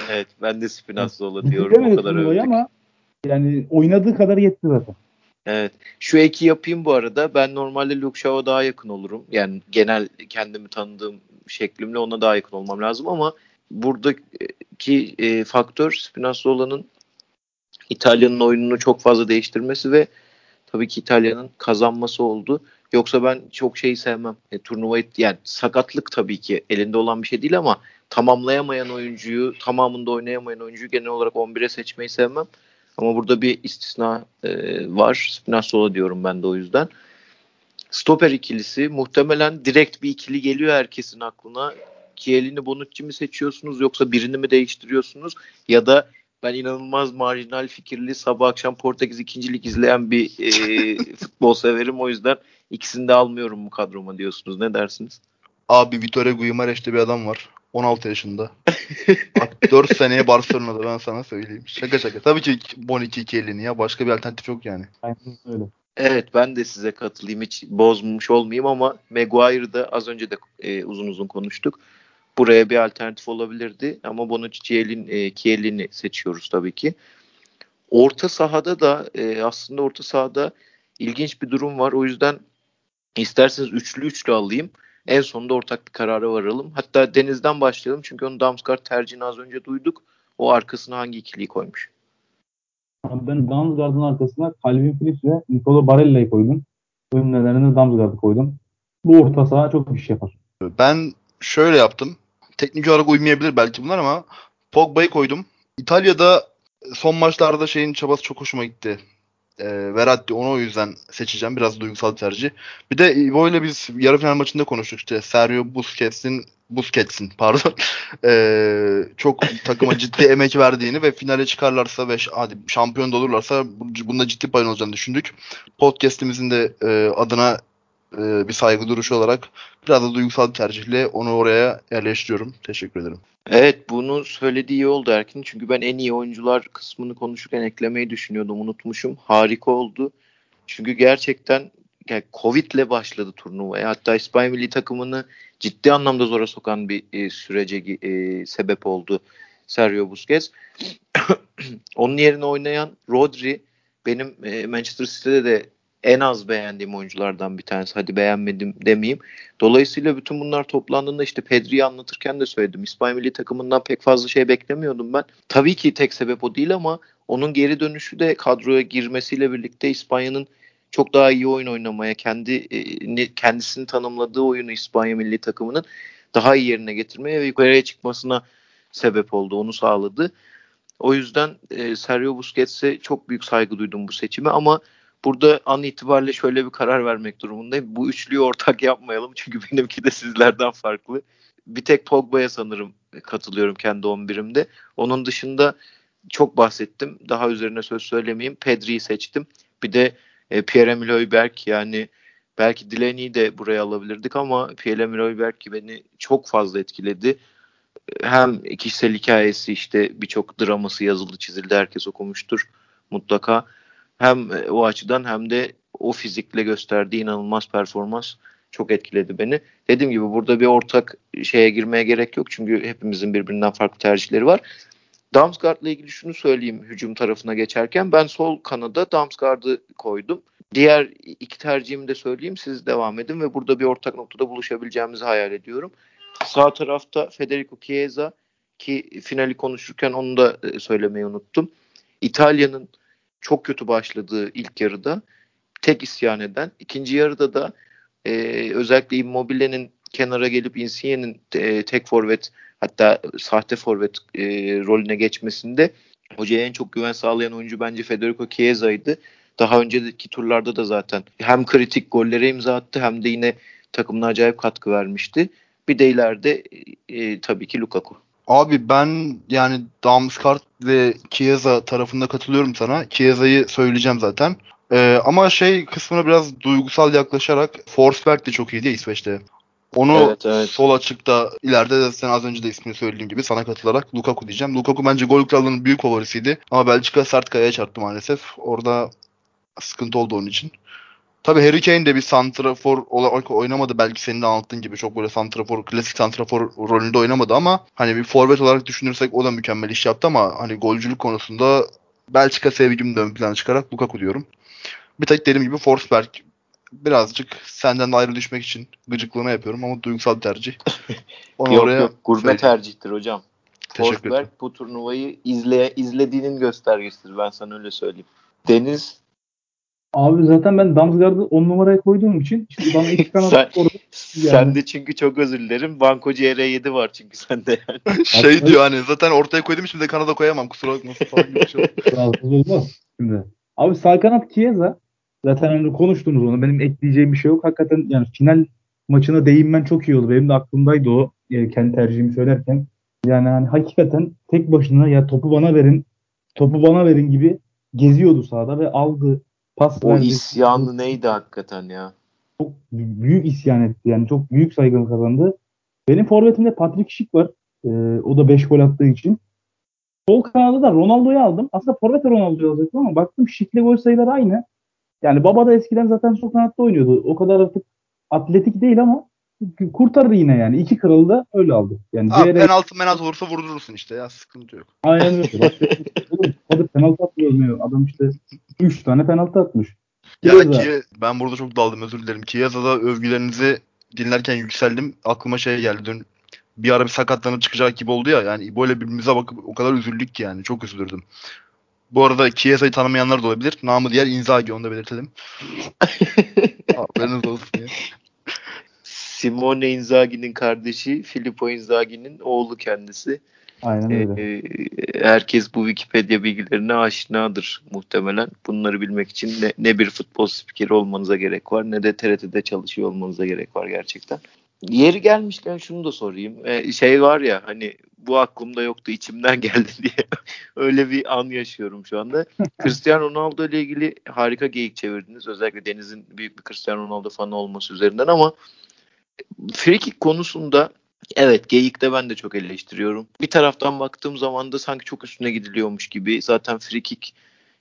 Evet ben de Spinazzola diyorum. O kadar övdük. ama yani oynadığı kadar yetti zaten. Evet. Şu eki yapayım bu arada. Ben normalde Luke Shaw'a daha yakın olurum. Yani genel kendimi tanıdığım şeklimle ona daha yakın olmam lazım ama buradaki e, faktör Spinazzola'nın İtalya'nın oyununu çok fazla değiştirmesi ve tabii ki İtalya'nın kazanması oldu. Yoksa ben çok şeyi sevmem. E, turnuvayı yani sakatlık tabii ki elinde olan bir şey değil ama tamamlayamayan oyuncuyu, tamamında oynayamayan oyuncuyu genel olarak 11'e seçmeyi sevmem. Ama burada bir istisna e, var. Spinazzola diyorum ben de o yüzden. Stoper ikilisi muhtemelen direkt bir ikili geliyor herkesin aklına. Chiellini Bonucci mi seçiyorsunuz yoksa birini mi değiştiriyorsunuz ya da ben inanılmaz marjinal fikirli sabah akşam Portekiz ikincilik izleyen bir e, futbol severim o yüzden ikisini de almıyorum bu kadroma diyorsunuz. Ne dersiniz? Abi Vitor Guimarães'te bir adam var. 16 yaşında. Bak 4 seneye Barcelona'da ben sana söyleyeyim. Şaka şaka. Tabii ki Bonucci Chiellini ya. Başka bir alternatif yok yani. Aynen öyle. Evet ben de size katılayım hiç bozmuş olmayayım ama Maguire'da az önce de e, uzun uzun konuştuk. Buraya bir alternatif olabilirdi ama Bonucci Chiellini, e, Chiellini seçiyoruz tabii ki. Orta sahada da e, aslında orta sahada ilginç bir durum var. O yüzden isterseniz üçlü üçlü alayım. En sonunda ortak bir karara varalım. Hatta Deniz'den başlayalım çünkü onun Damsgaard tercihini az önce duyduk. O arkasına hangi ikiliyi koymuş? Abi ben Damsgaard'ın arkasına Calvin Phillips ve Nicolo Barella'yı koydum. Önlerine Damsgaard'ı koydum. Bu orta saha çok iş yapar. Ben şöyle yaptım. Teknik olarak uymayabilir belki bunlar ama Pogba'yı koydum. İtalya'da son maçlarda şeyin çabası çok hoşuma gitti. E, Verratti onu o yüzden seçeceğim. Biraz duygusal bir tercih. Bir de Ivo ile biz yarı final maçında konuştuk işte. Sergio Busquets'in Busquets'in pardon. E, çok takıma ciddi emek verdiğini ve finale çıkarlarsa ve hadi şampiyon da olurlarsa bunda ciddi payın olacağını düşündük. Podcast'imizin de e, adına e, bir saygı duruşu olarak biraz da duygusal tercihle onu oraya yerleştiriyorum. Teşekkür ederim. Evet bunu söylediği iyi oldu Erkin. Çünkü ben en iyi oyuncular kısmını konuşurken eklemeyi düşünüyordum. Unutmuşum. Harika oldu. Çünkü gerçekten yani Covid'le başladı turnuvaya. Hatta İspanya milli takımını ciddi anlamda zora sokan bir e, sürece e, sebep oldu Sergio Busquets. Onun yerine oynayan Rodri benim e, Manchester City'de de en az beğendiğim oyunculardan bir tanesi. Hadi beğenmedim demeyeyim. Dolayısıyla bütün bunlar toplandığında işte Pedri'yi anlatırken de söyledim. İspanya milli takımından pek fazla şey beklemiyordum ben. Tabii ki tek sebep o değil ama onun geri dönüşü de kadroya girmesiyle birlikte İspanya'nın çok daha iyi oyun oynamaya, kendi kendisini tanımladığı oyunu İspanya milli takımının daha iyi yerine getirmeye ve yukarıya çıkmasına sebep oldu. Onu sağladı. O yüzden e, Sergio Busquets'e çok büyük saygı duydum bu seçime ama burada an itibariyle şöyle bir karar vermek durumundayım. Bu üçlüyü ortak yapmayalım çünkü benimki de sizlerden farklı. Bir tek Pogba'ya sanırım katılıyorum kendi 11'imde. Onun dışında çok bahsettim. Daha üzerine söz söylemeyeyim. Pedri'yi seçtim. Bir de e, Pierre-Emil Højberg yani belki Delaney'i de buraya alabilirdik ama Pierre-Emil Højberg beni çok fazla etkiledi. Hem kişisel hikayesi işte birçok draması yazıldı çizildi herkes okumuştur mutlaka. Hem e, o açıdan hem de o fizikle gösterdiği inanılmaz performans çok etkiledi beni. Dediğim gibi burada bir ortak şeye girmeye gerek yok çünkü hepimizin birbirinden farklı tercihleri var. Damsgaard'la ilgili şunu söyleyeyim hücum tarafına geçerken. Ben sol kanada Damsgaard'ı koydum. Diğer iki tercihimi de söyleyeyim siz devam edin ve burada bir ortak noktada buluşabileceğimizi hayal ediyorum. Sağ tarafta Federico Chiesa ki finali konuşurken onu da e, söylemeyi unuttum. İtalya'nın çok kötü başladığı ilk yarıda tek isyan eden, ikinci yarıda da e, özellikle Immobile'nin kenara gelip Insigne'nin e, tek forvet hatta sahte forvet e, rolüne geçmesinde hocaya en çok güven sağlayan oyuncu bence Federico Chiesa'ydı. Daha önceki turlarda da zaten hem kritik gollere imza attı hem de yine takımına acayip katkı vermişti. Bir de ileride e, tabii ki Lukaku. Abi ben yani Damsgaard ve Chiesa tarafında katılıyorum sana. Chiesa'yı söyleyeceğim zaten. Ee, ama şey kısmına biraz duygusal yaklaşarak Forsberg de çok iyiydi İsveç'te. Onu Evet, evet. sol açıkta ileride de sen az önce de ismini söylediğim gibi sana katılarak Lukaku diyeceğim. Lukaku bence gol krallığının büyük favorisiydi. Ama Belçika sert kayaya çarptı maalesef. Orada sıkıntı oldu onun için. Tabii Harry Kane de bir santrafor olarak oynamadı. Belki senin de anlattığın gibi çok böyle santrafor, klasik santrafor rolünde oynamadı ama hani bir forvet olarak düşünürsek o da mükemmel iş yaptı ama hani golcülük konusunda Belçika sevgimi de ön plana çıkarak Lukaku diyorum. Bir tek dediğim gibi Forsberg birazcık senden ayrı düşmek için gıcıklığına yapıyorum ama duygusal bir tercih. Onu yok oraya yok gurme tercihtir hocam. Teşekkür Forsberg ederim. bu turnuvayı izleye, izlediğinin göstergesidir. Ben sana öyle söyleyeyim. Deniz Abi zaten ben Damsgaard'ı 10 numaraya koyduğum için şimdi bana iki kanat Sen- orada sen de çünkü çok özür dilerim. Banko CR7 var çünkü sende yani. şey diyor hani zaten ortaya koydum şimdi de Kanada koyamam kusura bakmasın falan gibi bir şey olmaz şimdi. Abi sağ kanat Chiesa zaten hani konuştunuz onu. Benim ekleyeceğim bir şey yok. Hakikaten yani final maçına değinmen çok iyi oldu. Benim de aklımdaydı o e, kendi tercihimi söylerken. Yani hani hakikaten tek başına ya topu bana verin, topu bana verin gibi geziyordu sahada ve aldı. Pas O verdi. isyanı neydi hakikaten ya? çok büyük isyan etti. Yani çok büyük saygın kazandı. Benim forvetimde Patrick Schick var. Ee, o da 5 gol attığı için. Sol kanadı da Ronaldo'yu aldım. Aslında forvete Ronaldo'yu alacaktım ama baktım Schick'le gol sayıları aynı. Yani baba da eskiden zaten sol kanatta oynuyordu. O kadar artık atletik değil ama kurtarır yine yani. İki kralı da öyle aldı. Yani Abi CR penaltı penaltı olursa vurdurursun işte ya sıkıntı yok. aynen öyle. Bak, oğlum, hadi penaltı atmıyor. Adam işte 3 tane penaltı atmış. Ya Chiesa. ki ben burada çok daldım özür dilerim. Chiesa'da övgülerinizi dinlerken yükseldim. Aklıma şey geldi dün bir ara bir sakatlanıp çıkacak gibi oldu ya. Yani böyle birbirimize bakıp o kadar üzüldük ki yani. Çok üzülürdüm. Bu arada Chiesa'yı tanımayanlar da olabilir. Namı diğer Inzaghi onu da belirtelim. Haberiniz olsun ya. Simone Inzaghi'nin kardeşi Filippo Inzaghi'nin oğlu kendisi. Aynen öyle. Ee, herkes bu Wikipedia bilgilerine aşinadır muhtemelen. Bunları bilmek için ne, ne bir futbol spikeri olmanıza gerek var ne de TRT'de çalışıyor olmanıza gerek var gerçekten. Yeri gelmişken şunu da sorayım. Ee, şey var ya hani bu aklımda yoktu içimden geldi diye öyle bir an yaşıyorum şu anda. Cristiano Ronaldo ile ilgili harika geyik çevirdiniz. Özellikle Deniz'in büyük bir Cristiano Ronaldo fanı olması üzerinden ama free kick konusunda Evet Geyik'te ben de çok eleştiriyorum. Bir taraftan baktığım zaman da sanki çok üstüne gidiliyormuş gibi. Zaten free kick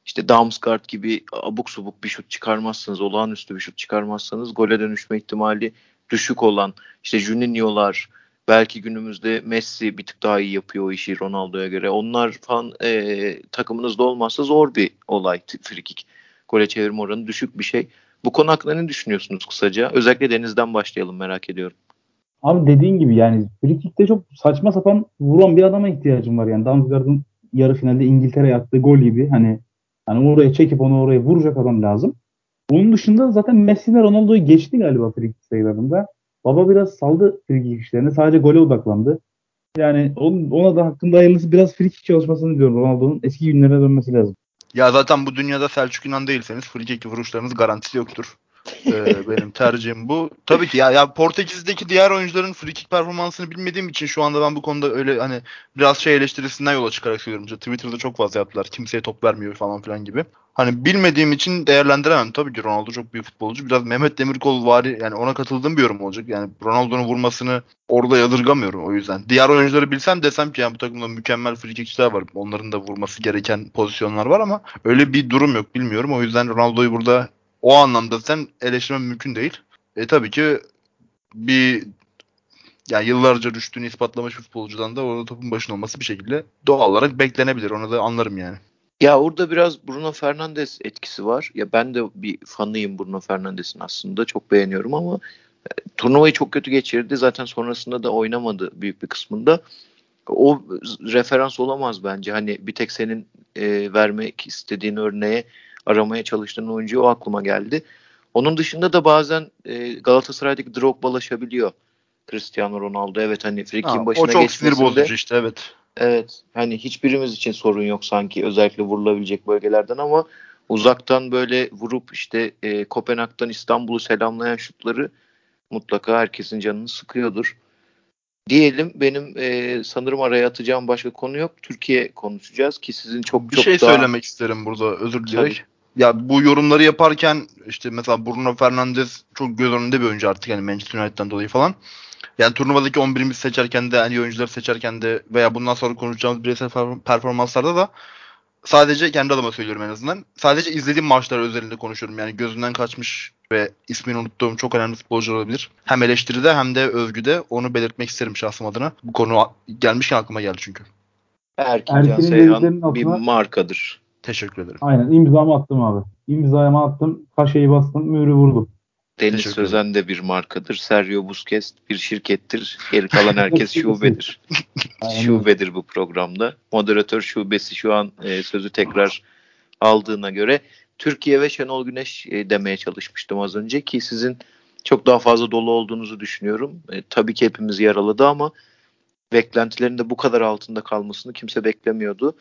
işte Damsgaard gibi abuk subuk bir şut çıkarmazsanız, olağanüstü bir şut çıkarmazsanız gole dönüşme ihtimali düşük olan işte Juninho'lar belki günümüzde Messi bir tık daha iyi yapıyor o işi Ronaldo'ya göre. Onlar falan e, takımınızda olmazsa zor bir olay free kick. Gole çevirme oranı düşük bir şey. Bu konu hakkında ne düşünüyorsunuz kısaca? Özellikle Deniz'den başlayalım merak ediyorum. Abi dediğin gibi yani frikikte çok saçma sapan vuran bir adama ihtiyacım var yani. Damsgaard'ın yarı finalde İngiltere'ye attığı gol gibi hani hani oraya çekip onu oraya vuracak adam lazım. Onun dışında zaten Messi ile Ronaldo'yu geçti galiba frikik sayılarında. Baba biraz saldı frikik işlerine. Sadece gole odaklandı. Yani onun, ona da hakkında hayırlısı biraz frikik çalışmasını diyorum Ronaldo'nun eski günlerine dönmesi lazım. Ya zaten bu dünyada Selçuk İnan değilseniz free kick vuruşlarınız garantisi yoktur. Ee, benim tercihim bu. Tabii ki ya, ya Portekiz'deki diğer oyuncuların free kick performansını bilmediğim için şu anda ben bu konuda öyle hani biraz şey eleştirisinden yola çıkarak söylüyorum. İşte Twitter'da çok fazla yaptılar. Kimseye top vermiyor falan filan gibi. Hani bilmediğim için değerlendiremem. Tabii ki Ronaldo çok büyük futbolcu. Biraz Mehmet Demirkol vari yani ona katıldığım bir yorum olacak. Yani Ronaldo'nun vurmasını orada yadırgamıyorum o yüzden. Diğer oyuncuları bilsem desem ki yani bu takımda mükemmel free kickçiler var. Onların da vurması gereken pozisyonlar var ama öyle bir durum yok bilmiyorum. O yüzden Ronaldo'yu burada o anlamda sen eleştirmen mümkün değil. E tabii ki bir yani yıllarca rüştünü ispatlamış bir futbolcudan da orada topun başında olması bir şekilde doğal olarak beklenebilir. Onu da anlarım yani. Ya orada biraz Bruno Fernandes etkisi var. Ya ben de bir fanıyım Bruno Fernandes'in aslında. Çok beğeniyorum ama e, turnuvayı çok kötü geçirdi. Zaten sonrasında da oynamadı büyük bir kısmında. O referans olamaz bence. Hani bir tek senin e, vermek istediğin örneğe aramaya çalıştığın oyuncu o aklıma geldi. Onun dışında da bazen e, Galatasaray'daki Drogba'laşabiliyor. Cristiano Ronaldo evet hani Frikik'in Ha, başına o çok sinir geçmesinde bozucu işte evet. Evet. Hani hiçbirimiz için sorun yok sanki özellikle vurulabilecek bölgelerden ama uzaktan böyle vurup işte e, Kopenhag'dan İstanbul'u selamlayan şutları mutlaka herkesin canını sıkıyordur. Diyelim benim e, sanırım araya atacağım başka konu yok. Türkiye konuşacağız ki sizin çok Bir çok şey daha söylemek isterim burada özür dileyerek. ya bu yorumları yaparken işte mesela Bruno Fernandes çok göz önünde bir oyuncu artık yani Manchester United'dan dolayı falan. Yani turnuvadaki 11'imizi seçerken de iyi oyuncuları seçerken de veya bundan sonra konuşacağımız bireysel performanslarda da sadece kendi adıma söylüyorum en azından. Sadece izlediğim maçlar özelinde konuşuyorum. Yani gözünden kaçmış ve ismini unuttuğum çok önemli futbolcu olabilir. Hem eleştiride hem de övgüde onu belirtmek isterim şahsım adına. Bu konu gelmişken aklıma geldi çünkü. Erkin Can Seyhan bir markadır. Teşekkür ederim. Aynen imzamı attım abi. İmzamı attım. Kaşeyi bastım. Mührü vurdum. Deniz Sözen de bir markadır. Sergio Busquets bir şirkettir. Geri kalan herkes şubedir. şubedir bu programda. Moderatör şubesi şu an e, sözü tekrar aldığına göre Türkiye ve Şenol Güneş e, demeye çalışmıştım az önce ki sizin çok daha fazla dolu olduğunuzu düşünüyorum. E, tabii ki hepimiz yaraladı ama beklentilerin de bu kadar altında kalmasını kimse beklemiyordu.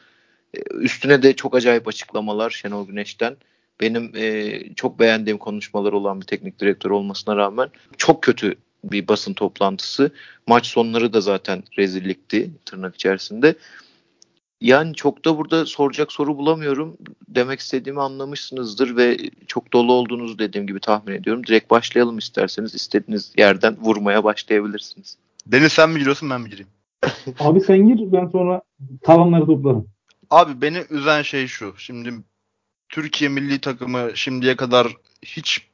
E, üstüne de çok acayip açıklamalar Şenol Güneş'ten. Benim e, çok beğendiğim konuşmalar olan bir teknik direktör olmasına rağmen çok kötü bir basın toplantısı. Maç sonları da zaten rezillikti tırnak içerisinde. Yani çok da burada soracak soru bulamıyorum. Demek istediğimi anlamışsınızdır ve çok dolu olduğunuzu dediğim gibi tahmin ediyorum. Direkt başlayalım isterseniz. istediğiniz yerden vurmaya başlayabilirsiniz. Deniz sen mi giriyorsun ben mi gireyim? Abi sen gir ben sonra tavanları toplarım. Abi beni üzen şey şu. Şimdi Türkiye milli takımı şimdiye kadar hiç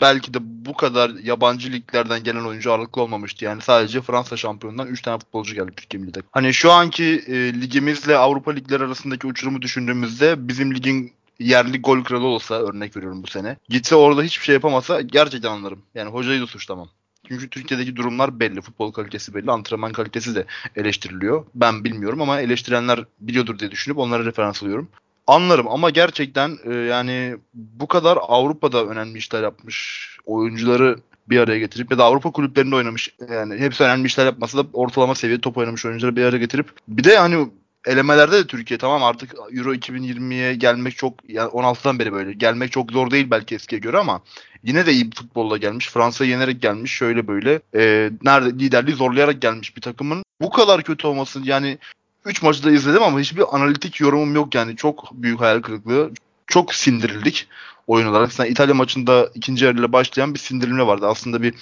belki de bu kadar yabancı liglerden gelen oyuncu ağırlıklı olmamıştı. Yani sadece Fransa şampiyonundan 3 tane futbolcu geldi Türkiye milli takımı. Hani şu anki e, ligimizle Avrupa ligleri arasındaki uçurumu düşündüğümüzde bizim ligin yerli gol kralı olsa örnek veriyorum bu sene. Gitse orada hiçbir şey yapamasa gerçekten anlarım. Yani hocayı da suçlamam. Çünkü Türkiye'deki durumlar belli. Futbol kalitesi belli. Antrenman kalitesi de eleştiriliyor. Ben bilmiyorum ama eleştirenler biliyordur diye düşünüp onlara referans alıyorum. Anlarım ama gerçekten e, yani bu kadar Avrupa'da önemli işler yapmış oyuncuları bir araya getirip ya da Avrupa kulüplerinde oynamış yani hepsi önemli işler yapmasa da ortalama seviye top oynamış oyuncuları bir araya getirip bir de hani elemelerde de Türkiye tamam artık Euro 2020'ye gelmek çok yani 16'dan beri böyle gelmek çok zor değil belki eskiye göre ama yine de iyi bir futbolla gelmiş. Fransa'yı yenerek gelmiş şöyle böyle. E, nerede liderliği zorlayarak gelmiş bir takımın bu kadar kötü olması yani 3 maçı da izledim ama hiçbir analitik yorumum yok yani. Çok büyük hayal kırıklığı. Çok sindirildik oyun olarak. Sen İtalya maçında ikinci yarıyla başlayan bir sindirilme vardı. Aslında bir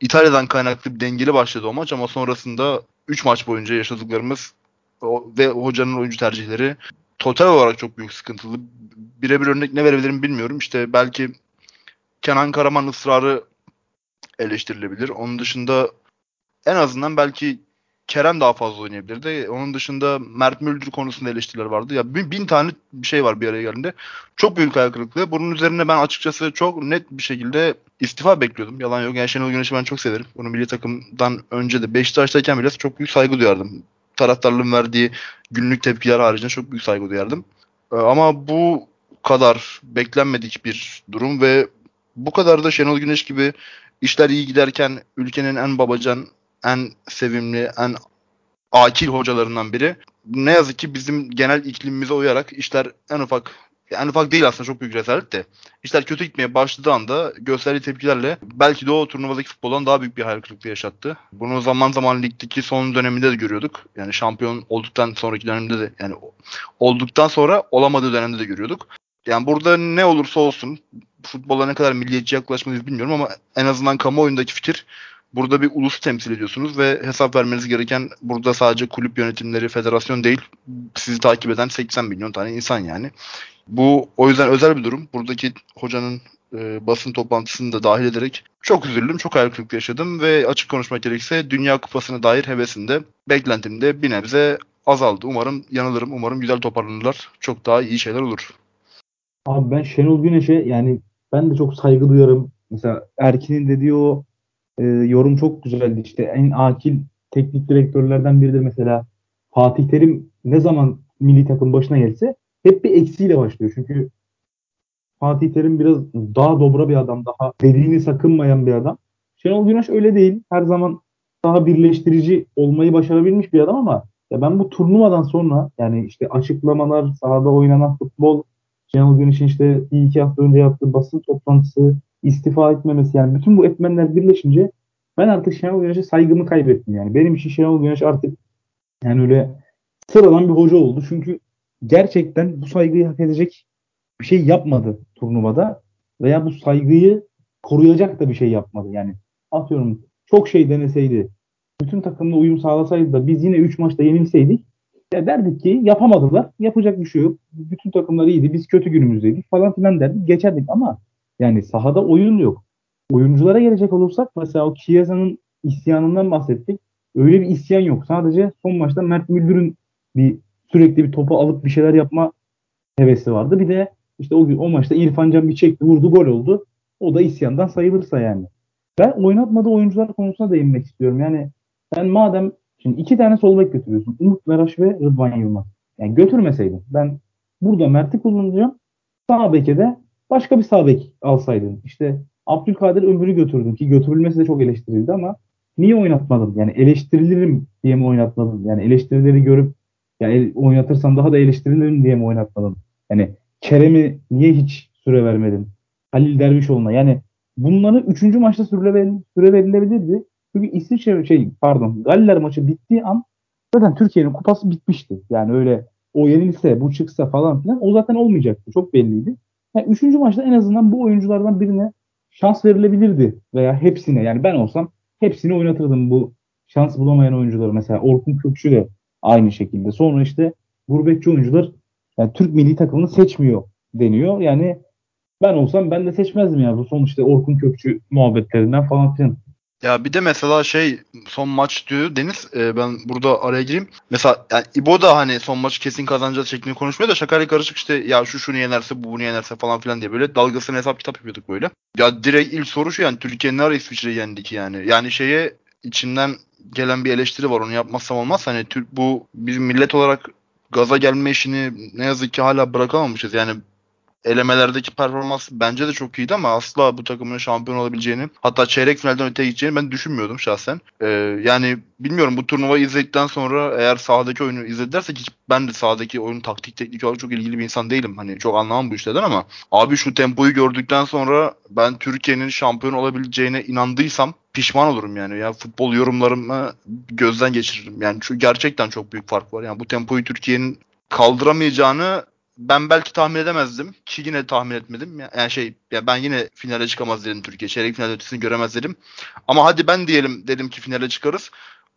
İtalya'dan kaynaklı bir dengeli başladı o maç ama sonrasında 3 maç boyunca yaşadıklarımız ve hocanın oyuncu tercihleri total olarak çok büyük sıkıntılı. Birebir örnek ne verebilirim bilmiyorum. İşte belki Kenan Karaman ısrarı eleştirilebilir. Onun dışında en azından belki Kerem daha fazla oynayabilirdi. Onun dışında Mert Müldür konusunda eleştiriler vardı. Ya bin, bin tane bir şey var bir araya geldiğinde. Çok büyük hayal. Bunun üzerine ben açıkçası çok net bir şekilde istifa bekliyordum. Yalan yok. Yani Şenol Güneş'i ben çok severim. Bunu milli takımdan önce de Beşiktaş'tayken bile çok büyük saygı duyardım. Taraftarlığın verdiği günlük tepkiler haricinde çok büyük saygı duyardım. Ee, ama bu kadar beklenmedik bir durum ve bu kadar da Şenol Güneş gibi işler iyi giderken ülkenin en babacan en sevimli, en akil hocalarından biri. Ne yazık ki bizim genel iklimimize uyarak işler en ufak en ufak değil aslında çok büyük rezalet de. İşler kötü gitmeye başladığı anda gösterdiği tepkilerle belki de o turnuvadaki futboldan daha büyük bir hayal kırıklığı yaşattı. Bunu zaman zaman ligdeki son döneminde de görüyorduk. Yani şampiyon olduktan sonraki dönemde de yani olduktan sonra olamadığı dönemde de görüyorduk. Yani burada ne olursa olsun futbola ne kadar milliyetçi yaklaşmalıyız bilmiyorum ama en azından kamuoyundaki fikir Burada bir ulus temsil ediyorsunuz ve hesap vermeniz gereken burada sadece kulüp yönetimleri, federasyon değil, sizi takip eden 80 milyon tane insan yani. Bu o yüzden özel bir durum. Buradaki hocanın e, basın toplantısını da dahil ederek çok üzüldüm, çok hayal kırıklığı yaşadım ve açık konuşmak gerekirse Dünya Kupası'na dair hevesinde, beklentimde bir nebze azaldı. Umarım yanılırım, umarım güzel toparlanırlar. Çok daha iyi şeyler olur. Abi ben Şenol Güneş'e yani ben de çok saygı duyarım. Mesela Erkin'in dediği o e, yorum çok güzeldi. İşte en akil teknik direktörlerden biridir mesela. Fatih Terim ne zaman milli takım başına gelse hep bir eksiyle başlıyor. Çünkü Fatih Terim biraz daha dobra bir adam, daha dediğini sakınmayan bir adam. Şenol Güneş öyle değil. Her zaman daha birleştirici olmayı başarabilmiş bir adam ama ya ben bu turnuvadan sonra yani işte açıklamalar, sahada oynanan futbol, Şenol Güneş'in işte bir iki hafta önce yaptığı basın toplantısı, istifa etmemesi yani bütün bu etmenler birleşince ben artık Şenol Güneş'e saygımı kaybettim yani. Benim için Şenol Güneş artık yani öyle sıradan bir hoca oldu. Çünkü gerçekten bu saygıyı hak edecek bir şey yapmadı turnuvada veya bu saygıyı koruyacak da bir şey yapmadı. Yani atıyorum çok şey deneseydi, bütün takımla uyum sağlasaydı da biz yine 3 maçta yenilseydik ya derdik ki yapamadılar. Yapacak bir şey yok. Bütün takımlar iyiydi. Biz kötü günümüzdeydik falan filan derdik. Geçerdik ama yani sahada oyun yok. Oyunculara gelecek olursak mesela o Chiesa'nın isyanından bahsettik. Öyle bir isyan yok. Sadece son maçta Mert Müldür'ün bir sürekli bir topu alıp bir şeyler yapma hevesi vardı. Bir de işte o gün o maçta İrfan Can bir çekti, vurdu, gol oldu. O da isyandan sayılırsa yani. Ben oynatmadığı oyuncular konusuna değinmek istiyorum. Yani sen madem şimdi iki tane sol bek götürüyorsun. Umut Meraş ve Rıdvan Yılmaz. Yani götürmeseydin. Ben burada Mert'i kullanacağım. Sağ beke de başka bir sağ bek alsaydın. İşte Abdülkadir Ömür'ü götürdün ki götürülmesi de çok eleştirildi ama niye oynatmadım? Yani eleştirilirim diye mi oynatmadım? Yani eleştirileri görüp yani oynatırsam daha da eleştirilirim diye mi oynatmadım? Yani Kerem'i niye hiç süre vermedin? Halil Dervişoğlu'na yani bunları üçüncü maçta süre, süre verilebilirdi. Çünkü İsviçre şey pardon Galler maçı bittiği an zaten Türkiye'nin kupası bitmişti. Yani öyle o yenilse bu çıksa falan filan o zaten olmayacaktı. Çok belliydi. Yani üçüncü maçta en azından bu oyunculardan birine şans verilebilirdi veya hepsine yani ben olsam hepsini oynatırdım bu şans bulamayan oyuncuları. Mesela Orkun Kökçü de aynı şekilde. Sonra işte gurbetçi oyuncular yani Türk milli takımını seçmiyor deniyor. Yani ben olsam ben de seçmezdim ya bu sonuçta Orkun Kökçü muhabbetlerinden falan filan. Ya bir de mesela şey son maç diyor Deniz e, ben burada araya gireyim. Mesela yani İbo da hani son maçı kesin kazanacağız şeklinde konuşmuyor da şakayla karışık işte ya şu şunu yenerse bu bunu yenerse falan filan diye böyle dalgasını hesap kitap yapıyorduk böyle. Ya direkt ilk soru şu yani Türkiye ne ara İsviçre'yi yendi ki yani. Yani şeye içinden gelen bir eleştiri var onu yapmazsam olmaz. Hani Türk bu bizim millet olarak gaza gelme işini ne yazık ki hala bırakamamışız. Yani elemelerdeki performans bence de çok iyiydi ama asla bu takımın şampiyon olabileceğini hatta çeyrek finalden öteye gideceğini ben düşünmüyordum şahsen. Ee, yani bilmiyorum bu turnuvayı izledikten sonra eğer sahadaki oyunu izledilerse hiç ben de sahadaki oyun taktik teknik olarak çok ilgili bir insan değilim. Hani çok anlamam bu işlerden ama abi şu tempoyu gördükten sonra ben Türkiye'nin şampiyon olabileceğine inandıysam pişman olurum yani. Ya futbol yorumlarımı gözden geçiririm. Yani şu gerçekten çok büyük fark var. Yani bu tempoyu Türkiye'nin kaldıramayacağını ben belki tahmin edemezdim ki yine tahmin etmedim. Yani şey ya ben yine finale çıkamaz dedim Türkiye. Çeyrek final ötesini göremez dedim. Ama hadi ben diyelim dedim ki finale çıkarız.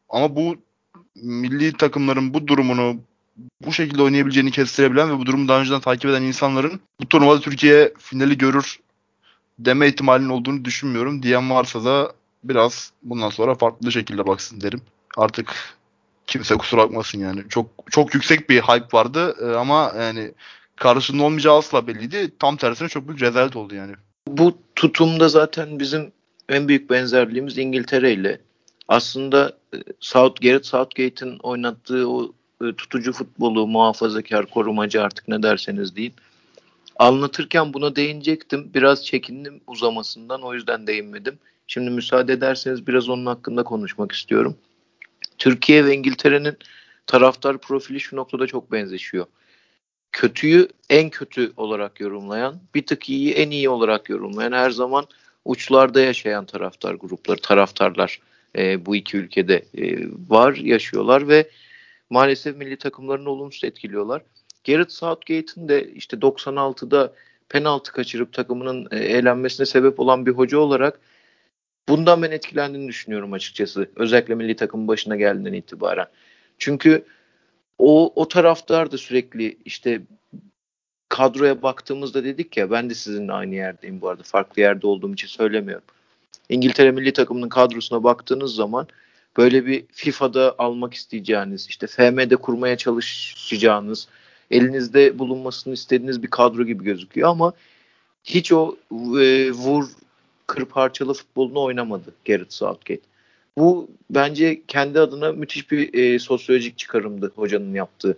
Ama bu milli takımların bu durumunu bu şekilde oynayabileceğini kestirebilen ve bu durumu daha önceden takip eden insanların bu turnuvada Türkiye finali görür deme ihtimalinin olduğunu düşünmüyorum. Diyen varsa da biraz bundan sonra farklı şekilde baksın derim. Artık kimse kusura bakmasın yani. Çok çok yüksek bir hype vardı e, ama yani karşısında olmayacağı asla belliydi. Tam tersine çok büyük rezalet oldu yani. Bu tutumda zaten bizim en büyük benzerliğimiz İngiltere ile. Aslında e, South, Gareth Southgate'in oynattığı o e, tutucu futbolu, muhafazakar, korumacı artık ne derseniz deyin. Anlatırken buna değinecektim. Biraz çekindim uzamasından o yüzden değinmedim. Şimdi müsaade ederseniz biraz onun hakkında konuşmak istiyorum. Türkiye ve İngiltere'nin taraftar profili şu noktada çok benzeşiyor. Kötüyü en kötü olarak yorumlayan, bir tık iyiyi en iyi olarak yorumlayan, her zaman uçlarda yaşayan taraftar grupları, taraftarlar e, bu iki ülkede e, var, yaşıyorlar ve maalesef milli takımlarını olumsuz etkiliyorlar. Gareth Southgate'in de işte 96'da penaltı kaçırıp takımının e, eğlenmesine sebep olan bir hoca olarak Bundan ben etkilendiğini düşünüyorum açıkçası. Özellikle milli takım başına geldiğinden itibaren. Çünkü o, o taraftar da sürekli işte kadroya baktığımızda dedik ya ben de sizinle aynı yerdeyim bu arada. Farklı yerde olduğum için söylemiyorum. İngiltere milli takımının kadrosuna baktığınız zaman böyle bir FIFA'da almak isteyeceğiniz, işte FM'de kurmaya çalışacağınız, elinizde bulunmasını istediğiniz bir kadro gibi gözüküyor ama hiç o e, vur kır parçalı futbolunu oynamadı Gareth Southgate. Bu bence kendi adına müthiş bir e, sosyolojik çıkarımdı hocanın yaptığı.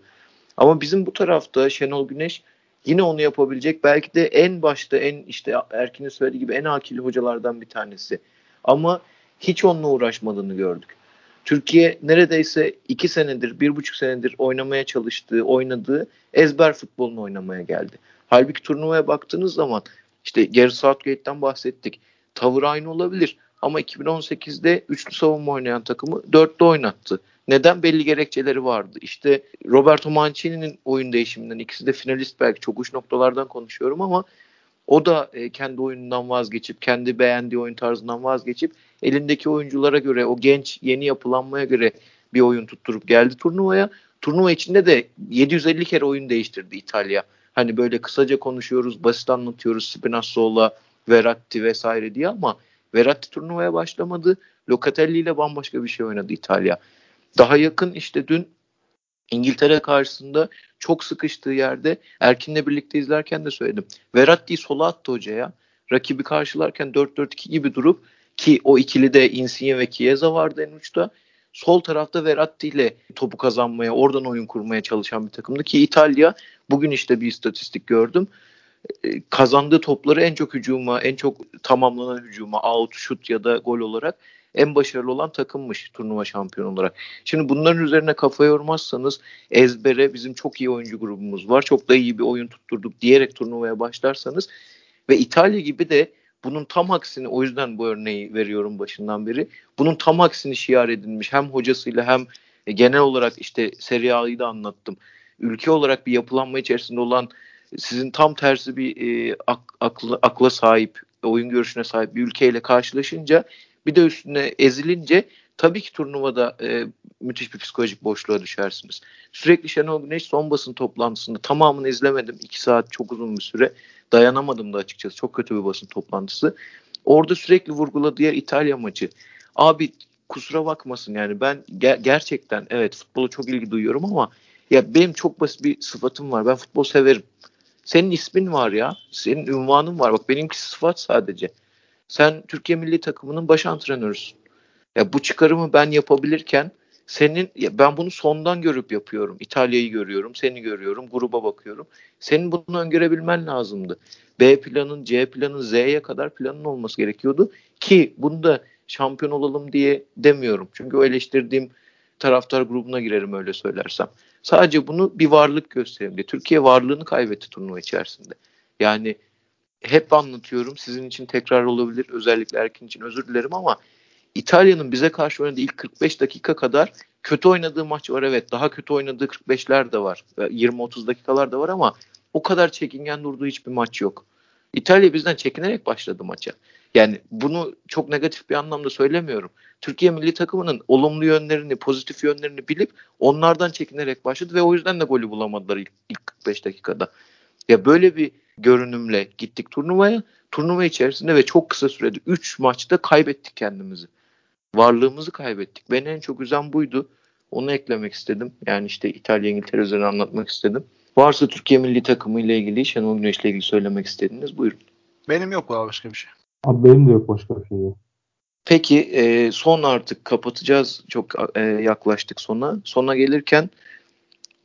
Ama bizim bu tarafta Şenol Güneş yine onu yapabilecek belki de en başta en işte Erkin'in söylediği gibi en akilli hocalardan bir tanesi. Ama hiç onunla uğraşmadığını gördük. Türkiye neredeyse iki senedir, bir buçuk senedir oynamaya çalıştığı, oynadığı ezber futbolunu oynamaya geldi. Halbuki turnuvaya baktığınız zaman işte Gary Southgate'den bahsettik tavır aynı olabilir. Ama 2018'de üçlü savunma oynayan takımı dörtlü oynattı. Neden? Belli gerekçeleri vardı. İşte Roberto Mancini'nin oyun değişiminden ikisi de finalist belki çok uç noktalardan konuşuyorum ama o da e, kendi oyunundan vazgeçip, kendi beğendiği oyun tarzından vazgeçip elindeki oyunculara göre, o genç yeni yapılanmaya göre bir oyun tutturup geldi turnuvaya. Turnuva içinde de 750 kere oyun değiştirdi İtalya. Hani böyle kısaca konuşuyoruz, basit anlatıyoruz Spinazzola, Verratti vesaire diye ama Verratti turnuvaya başlamadı. Locatelli ile bambaşka bir şey oynadı İtalya. Daha yakın işte dün İngiltere karşısında çok sıkıştığı yerde Erkin'le birlikte izlerken de söyledim. Verratti'yi sola attı hocaya. Rakibi karşılarken 4-4-2 gibi durup ki o ikili de Insigne ve Chiesa vardı en uçta. Sol tarafta Verratti ile topu kazanmaya, oradan oyun kurmaya çalışan bir takımdı ki İtalya bugün işte bir istatistik gördüm. E, kazandığı topları en çok hücuma, en çok tamamlanan hücuma, out, şut ya da gol olarak en başarılı olan takımmış turnuva şampiyonu olarak. Şimdi bunların üzerine kafa yormazsanız ezbere bizim çok iyi oyuncu grubumuz var. Çok da iyi bir oyun tutturduk diyerek turnuvaya başlarsanız ve İtalya gibi de bunun tam aksini o yüzden bu örneği veriyorum başından beri. Bunun tam aksini şiar edilmiş hem hocasıyla hem genel olarak işte Serie A'yı da anlattım. Ülke olarak bir yapılanma içerisinde olan sizin tam tersi bir e, ak, akla, akla sahip, oyun görüşüne sahip bir ülkeyle karşılaşınca bir de üstüne ezilince tabii ki turnuvada e, müthiş bir psikolojik boşluğa düşersiniz. Sürekli Şenol Güneş son basın toplantısında tamamını izlemedim. iki saat çok uzun bir süre. Dayanamadım da açıkçası. Çok kötü bir basın toplantısı. Orada sürekli vurguladığı yer İtalya maçı. Abi kusura bakmasın yani ben ger- gerçekten evet futbola çok ilgi duyuyorum ama ya benim çok basit bir sıfatım var. Ben futbol severim. Senin ismin var ya. Senin ünvanın var. Bak benimki sıfat sadece. Sen Türkiye milli takımının baş antrenörüsün. Ya bu çıkarımı ben yapabilirken senin ya ben bunu sondan görüp yapıyorum. İtalya'yı görüyorum, seni görüyorum, gruba bakıyorum. Senin bunu öngörebilmen lazımdı. B planın, C planın, Z'ye kadar planın olması gerekiyordu ki bunu da şampiyon olalım diye demiyorum. Çünkü o eleştirdiğim taraftar grubuna girerim öyle söylersem. Sadece bunu bir varlık gösterelim diye. Türkiye varlığını kaybetti turnuva içerisinde. Yani hep anlatıyorum. Sizin için tekrar olabilir. Özellikle Erkin için özür dilerim ama İtalya'nın bize karşı oynadığı ilk 45 dakika kadar kötü oynadığı maç var. Evet daha kötü oynadığı 45'ler de var. 20-30 dakikalar da var ama o kadar çekingen durduğu hiçbir maç yok. İtalya bizden çekinerek başladı maça. Yani bunu çok negatif bir anlamda söylemiyorum. Türkiye milli takımının olumlu yönlerini, pozitif yönlerini bilip onlardan çekinerek başladı ve o yüzden de golü bulamadılar ilk, ilk 45 dakikada. Ya böyle bir görünümle gittik turnuvaya. Turnuva içerisinde ve çok kısa sürede 3 maçta kaybettik kendimizi. Varlığımızı kaybettik. Beni en çok üzen buydu. Onu eklemek istedim. Yani işte İtalya İngiltere üzerine anlatmak istedim. Varsa Türkiye milli takımı ile ilgili, Şenol Güneş ile ilgili söylemek istediğiniz buyurun. Benim yok daha başka bir şey. Abi benim de yok başka bir şey yok. Peki e, son artık kapatacağız. Çok e, yaklaştık sona. Sona gelirken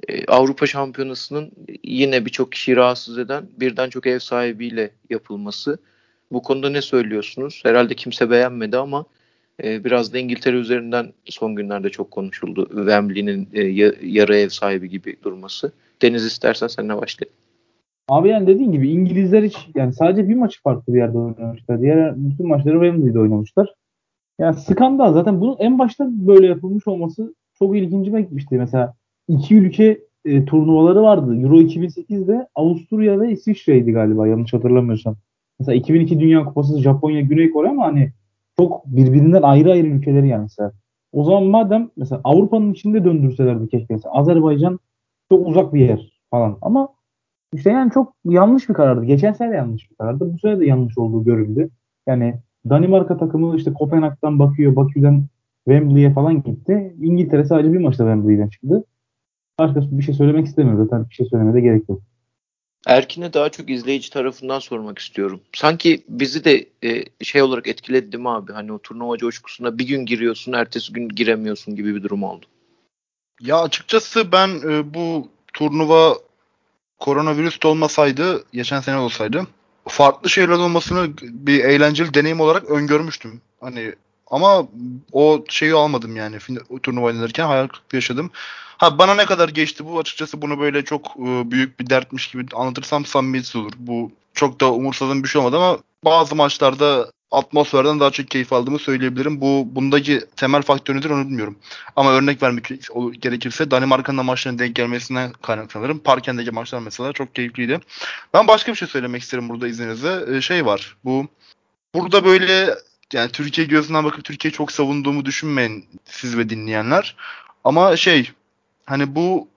e, Avrupa Şampiyonası'nın yine birçok kişiyi rahatsız eden birden çok ev sahibiyle yapılması. Bu konuda ne söylüyorsunuz? Herhalde kimse beğenmedi ama e, biraz da İngiltere üzerinden son günlerde çok konuşuldu. Wembley'nin e, yarı ev sahibi gibi durması. Deniz istersen seninle başlayalım. Abi yani dediğin gibi İngilizler hiç yani sadece bir maçı farklı bir yerde oynamışlar. Diğer bütün maçları Wembley'de oynamışlar. Yani skandal zaten bunun en başta böyle yapılmış olması çok ilgincime gitmişti. Mesela iki ülke e, turnuvaları vardı. Euro 2008'de Avusturya ve İsviçre'ydi galiba yanlış hatırlamıyorsam. Mesela 2002 Dünya Kupası Japonya, Güney Kore ama hani çok birbirinden ayrı ayrı ülkeleri yani mesela. O zaman madem mesela Avrupa'nın içinde döndürselerdi keşke. Mesela Azerbaycan çok uzak bir yer falan. Ama işte yani çok yanlış bir karardı. Geçen sene de yanlış bir karardı. Bu sene de yanlış olduğu görüldü. Yani Danimarka takımı işte Kopenhag'dan bakıyor, Bakü'den Wembley'e falan gitti. İngiltere sadece bir maçta Wembley'den çıktı. Başka bir şey söylemek istemiyorum. Zaten bir şey söylemeye de gerek yok. Erkin'e daha çok izleyici tarafından sormak istiyorum. Sanki bizi de e, şey olarak etkiledi değil mi abi? Hani o turnuva coşkusuna bir gün giriyorsun, ertesi gün giremiyorsun gibi bir durum oldu. Ya açıkçası ben e, bu turnuva koronavirüs de olmasaydı, geçen sene olsaydı farklı şeyler olmasını bir eğlenceli deneyim olarak öngörmüştüm. Hani ama o şeyi almadım yani turnuva oynanırken hayal kırıklığı yaşadım. Ha bana ne kadar geçti bu açıkçası bunu böyle çok e, büyük bir dertmiş gibi anlatırsam samimiyetsiz olur. Bu çok da umursadığım bir şey olmadı ama bazı maçlarda atmosferden daha çok keyif aldığımı söyleyebilirim. Bu bundaki temel faktör nedir onu bilmiyorum. Ama örnek vermek gerekirse Danimarka'nın da maçlarına denk gelmesinden kaynaklanırım. Parken'deki maçlar mesela çok keyifliydi. Ben başka bir şey söylemek isterim burada izninizle. Ee, şey var. Bu burada böyle yani Türkiye gözünden bakıp Türkiye'yi çok savunduğumu düşünmeyin siz ve dinleyenler. Ama şey hani bu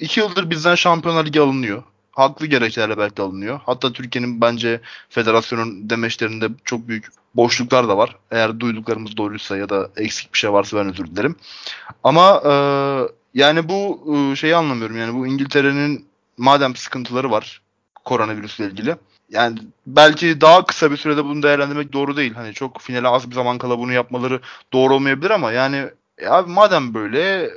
iki yıldır bizden Şampiyonlar Ligi alınıyor haklı gerekçelerle belki alınıyor. Hatta Türkiye'nin bence federasyonun demeçlerinde çok büyük boşluklar da var. Eğer duyduklarımız doğruysa ya da eksik bir şey varsa ben özür dilerim. Ama e, yani bu e, şeyi anlamıyorum. Yani bu İngiltere'nin madem sıkıntıları var koronavirüsle ilgili. Yani belki daha kısa bir sürede bunu değerlendirmek doğru değil. Hani çok finale az bir zaman kala bunu yapmaları doğru olmayabilir ama yani e abi madem böyle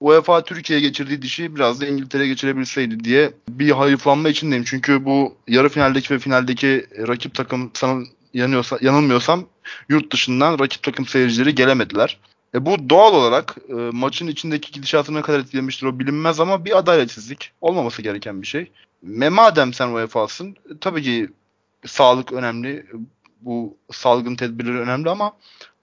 UEFA Türkiye'ye geçirdiği dişi biraz da İngiltere'ye geçirebilseydi diye bir hayıflanma içindeyim. Çünkü bu yarı finaldeki ve finaldeki rakip takım sana yanıyorsa, yanılmıyorsam yurt dışından rakip takım seyircileri gelemediler. E bu doğal olarak e, maçın içindeki gidişatını ne kadar etkilemiştir o bilinmez ama bir adaletsizlik olmaması gereken bir şey. Ve madem sen UEFA'sın e, tabii ki sağlık önemli. Bu salgın tedbirleri önemli ama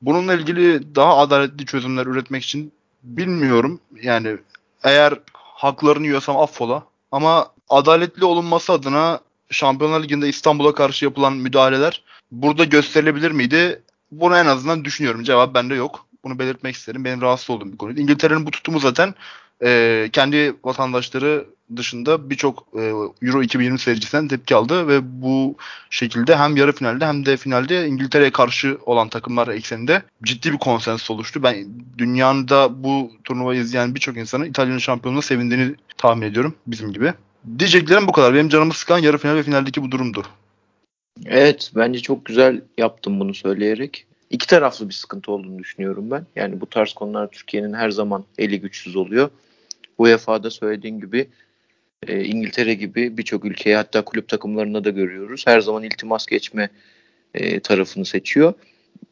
bununla ilgili daha adaletli çözümler üretmek için bilmiyorum. Yani eğer haklarını yiyorsam affola. Ama adaletli olunması adına Şampiyonlar Ligi'nde İstanbul'a karşı yapılan müdahaleler burada gösterilebilir miydi? Bunu en azından düşünüyorum. Cevap bende yok. Bunu belirtmek isterim. Benim rahatsız olduğum bir konu. İngiltere'nin bu tutumu zaten e, kendi vatandaşları dışında birçok e, Euro 2020 seyircisinden tepki aldı ve bu şekilde hem yarı finalde hem de finalde İngiltere'ye karşı olan takımlar ekseninde ciddi bir konsens oluştu. Ben dünyada bu turnuvayı izleyen birçok insanın İtalya'nın şampiyonluğuna sevindiğini tahmin ediyorum bizim gibi. Diyeceklerim bu kadar. Benim canımı sıkan yarı final ve finaldeki bu durumdu. Evet bence çok güzel yaptım bunu söyleyerek. İki taraflı bir sıkıntı olduğunu düşünüyorum ben. Yani bu tarz konular Türkiye'nin her zaman eli güçsüz oluyor. UEFA'da söylediğin gibi e, İngiltere gibi birçok ülkeye hatta kulüp takımlarında da görüyoruz. Her zaman iltimas geçme e, tarafını seçiyor.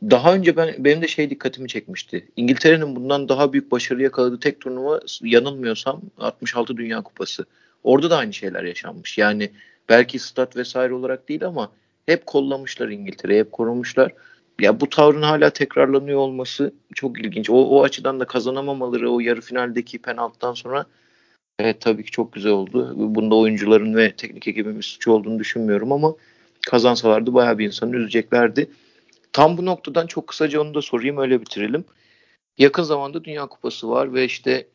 Daha önce ben benim de şey dikkatimi çekmişti. İngiltere'nin bundan daha büyük başarı yakaladığı tek turnuva yanılmıyorsam 66 Dünya Kupası. Orada da aynı şeyler yaşanmış. Yani belki stat vesaire olarak değil ama hep kollamışlar İngiltere'yi, hep korumuşlar. Ya bu tavrın hala tekrarlanıyor olması çok ilginç. O, o açıdan da kazanamamaları o yarı finaldeki penaltıdan sonra Evet tabii ki çok güzel oldu. Bunda oyuncuların ve teknik ekibin bir suçu olduğunu düşünmüyorum ama kazansalardı bayağı bir insanı üzeceklerdi. Tam bu noktadan çok kısaca onu da sorayım öyle bitirelim. Yakın zamanda Dünya Kupası var ve işte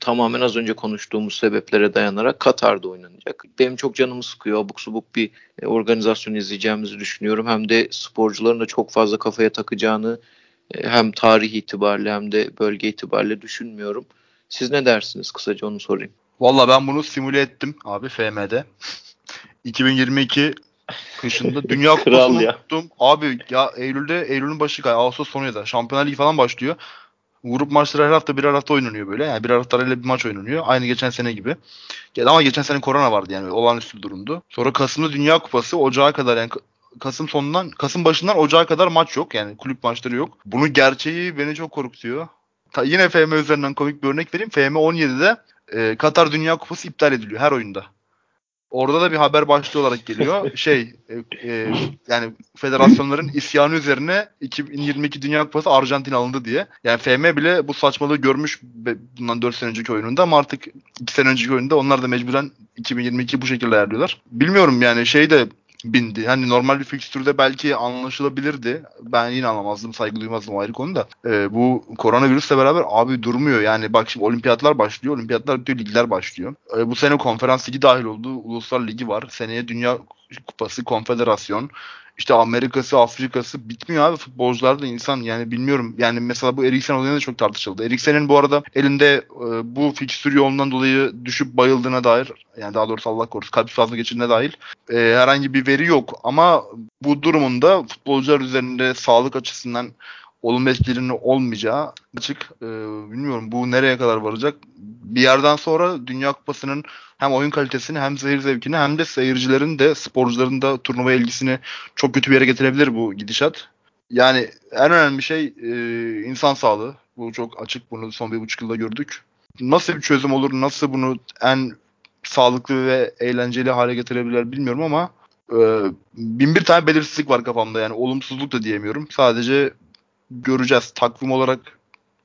tamamen az önce konuştuğumuz sebeplere dayanarak Katar'da oynanacak. Benim çok canımı sıkıyor. Abuk subuk bir e, organizasyon izleyeceğimizi düşünüyorum. Hem de sporcuların da çok fazla kafaya takacağını e, hem tarih itibariyle hem de bölge itibariyle düşünmüyorum. Siz ne dersiniz? Kısaca onu sorayım. Valla ben bunu simüle ettim abi FM'de. 2022 kışında Dünya Kupası'nı unuttum. Abi ya Eylül'de Eylül'ün başı galiba Ağustos sonu ya da Şampiyonlar Ligi falan başlıyor. Grup maçları her hafta birer hafta oynanıyor böyle. Yani birer hafta bir maç oynanıyor. Aynı geçen sene gibi. Ama geçen sene korona vardı yani olağanüstü bir durumdu. Sonra Kasım'da Dünya Kupası Ocağa kadar yani Kasım sonundan Kasım başından Ocağa kadar maç yok. Yani kulüp maçları yok. Bunun gerçeği beni çok korkutuyor. Ta, yine FM üzerinden komik bir örnek vereyim. FM 17'de e, Katar Dünya Kupası iptal ediliyor her oyunda. Orada da bir haber başlığı olarak geliyor. şey e, e, yani federasyonların isyanı üzerine 2022 Dünya Kupası Arjantin alındı diye. Yani FM bile bu saçmalığı görmüş bundan 4 sene önceki oyununda ama artık 2 sene önceki oyunda onlar da mecburen 2022 bu şekilde ayarlıyorlar. Bilmiyorum yani şey de bindi. Hani normal bir fikstürde belki anlaşılabilirdi. Ben yine anlamazdım, saygı duymazdım ayrı konu da. Ee, bu koronavirüsle beraber abi durmuyor. Yani bak şimdi olimpiyatlar başlıyor. Olimpiyatlar bitiyor, ligler başlıyor. Ee, bu sene konferans ligi dahil oldu. Uluslar ligi var. Seneye dünya kupası, konfederasyon işte Amerika'sı, Afrika'sı bitmiyor abi. Futbolcular da insan yani bilmiyorum. Yani mesela bu Eriksen olayında da çok tartışıldı. Eriksen'in bu arada elinde e, bu fikstür yolundan dolayı düşüp bayıldığına dair yani daha doğrusu Allah korusun kalp fazla geçirdiğine dair e, herhangi bir veri yok. Ama bu durumunda futbolcular üzerinde sağlık açısından olumlu etkilerinin olmayacağı açık. E, bilmiyorum bu nereye kadar varacak. Bir yerden sonra Dünya Kupası'nın hem oyun kalitesini hem seyir zevkini hem de seyircilerin de sporcuların da turnuva ilgisini çok kötü bir yere getirebilir bu gidişat. Yani en önemli şey e, insan sağlığı. Bu çok açık. Bunu son bir buçuk yılda gördük. Nasıl bir çözüm olur? Nasıl bunu en sağlıklı ve eğlenceli hale getirebilirler bilmiyorum ama Ee, bin bir tane belirsizlik var kafamda yani olumsuzluk da diyemiyorum. Sadece göreceğiz. Takvim olarak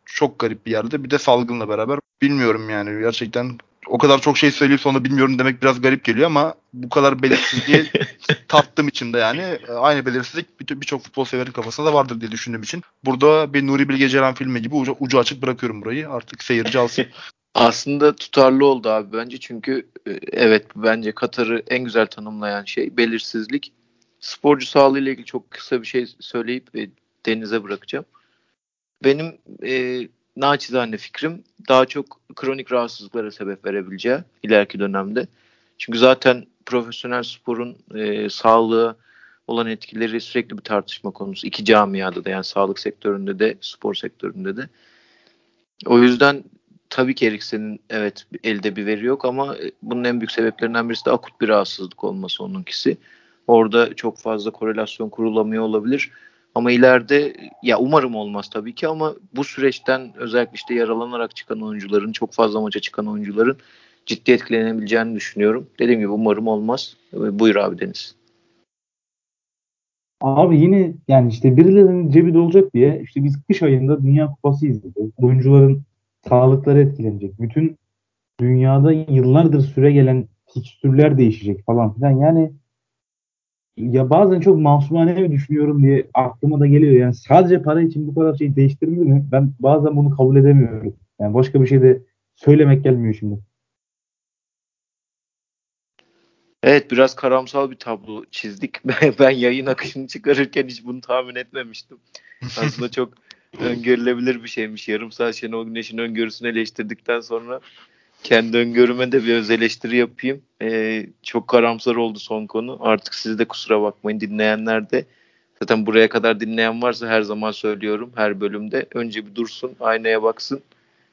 çok garip bir yerde. Bir de salgınla beraber bilmiyorum yani gerçekten o kadar çok şey söyleyip sonra bilmiyorum demek biraz garip geliyor ama bu kadar belirsizliği tattığım için de yani e, aynı belirsizlik birçok futbol severin kafasında da vardır diye düşündüğüm için. Burada bir Nuri Bilge Ceylan filmi gibi ucu, ucu açık bırakıyorum burayı. Artık seyirci alsın. Aslında tutarlı oldu abi bence çünkü e, evet bence Katar'ı en güzel tanımlayan şey belirsizlik. Sporcu sağlığı ile ilgili çok kısa bir şey söyleyip e, denize bırakacağım. Benim e, naçizane fikrim daha çok kronik rahatsızlıklara sebep verebileceği ileriki dönemde. Çünkü zaten profesyonel sporun e, sağlığı olan etkileri sürekli bir tartışma konusu. İki camiada da yani sağlık sektöründe de spor sektöründe de. O yüzden tabii ki Eriksen'in evet elde bir veri yok ama e, bunun en büyük sebeplerinden birisi de akut bir rahatsızlık olması onunkisi. Orada çok fazla korelasyon kurulamıyor olabilir. Ama ileride ya umarım olmaz tabii ki ama bu süreçten özellikle işte yaralanarak çıkan oyuncuların, çok fazla maça çıkan oyuncuların ciddi etkilenebileceğini düşünüyorum. Dediğim gibi umarım olmaz. Buyur abi Deniz. Abi yine yani işte birilerinin cebi dolacak diye işte biz kış ayında Dünya Kupası izledik. Oyuncuların sağlıkları etkilenecek. Bütün dünyada yıllardır süre gelen fikstürler değişecek falan filan. Yani ya bazen çok masumane mi düşünüyorum diye aklıma da geliyor. Yani sadece para için bu kadar şey değiştirilir mi? Ben bazen bunu kabul edemiyorum. Yani başka bir şey de söylemek gelmiyor şimdi. Evet biraz karamsal bir tablo çizdik. ben yayın akışını çıkarırken hiç bunu tahmin etmemiştim. Aslında çok öngörülebilir bir şeymiş. Yarım saat Şenol Güneş'in öngörüsünü eleştirdikten sonra kendi öngörüme de bir öz eleştiri yapayım. Ee, çok karamsar oldu son konu. Artık siz de kusura bakmayın dinleyenler de. Zaten buraya kadar dinleyen varsa her zaman söylüyorum her bölümde. Önce bir dursun, aynaya baksın.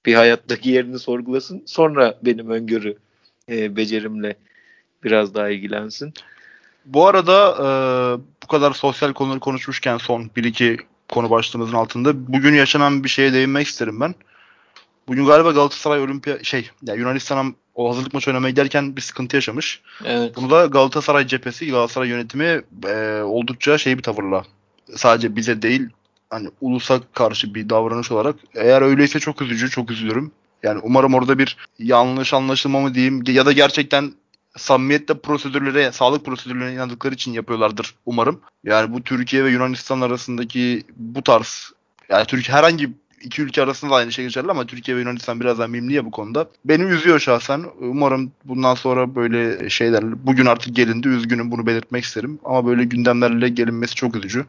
Bir hayattaki yerini sorgulasın. Sonra benim öngörü e, becerimle biraz daha ilgilensin. Bu arada e, bu kadar sosyal konuları konuşmuşken son bir iki konu başlığımızın altında bugün yaşanan bir şeye değinmek isterim ben. Bugün galiba Galatasaray Olimpiya şey yani Yunanistan'a o hazırlık maçı oynamaya giderken bir sıkıntı yaşamış. Evet. Bunu da Galatasaray cephesi, Galatasaray yönetimi e, oldukça şey bir tavırla sadece bize değil hani ulusa karşı bir davranış olarak eğer öyleyse çok üzücü, çok üzülürüm. Yani umarım orada bir yanlış anlaşılma mı diyeyim ya da gerçekten samimiyetle prosedürlere, sağlık prosedürlerine inandıkları için yapıyorlardır umarım. Yani bu Türkiye ve Yunanistan arasındaki bu tarz yani Türkiye herhangi iki ülke arasında da aynı şey geçerli ama Türkiye ve Yunanistan biraz daha mimli ya bu konuda. Beni üzüyor şahsen. Umarım bundan sonra böyle şeyler bugün artık gelindi. Üzgünüm bunu belirtmek isterim. Ama böyle gündemlerle gelinmesi çok üzücü.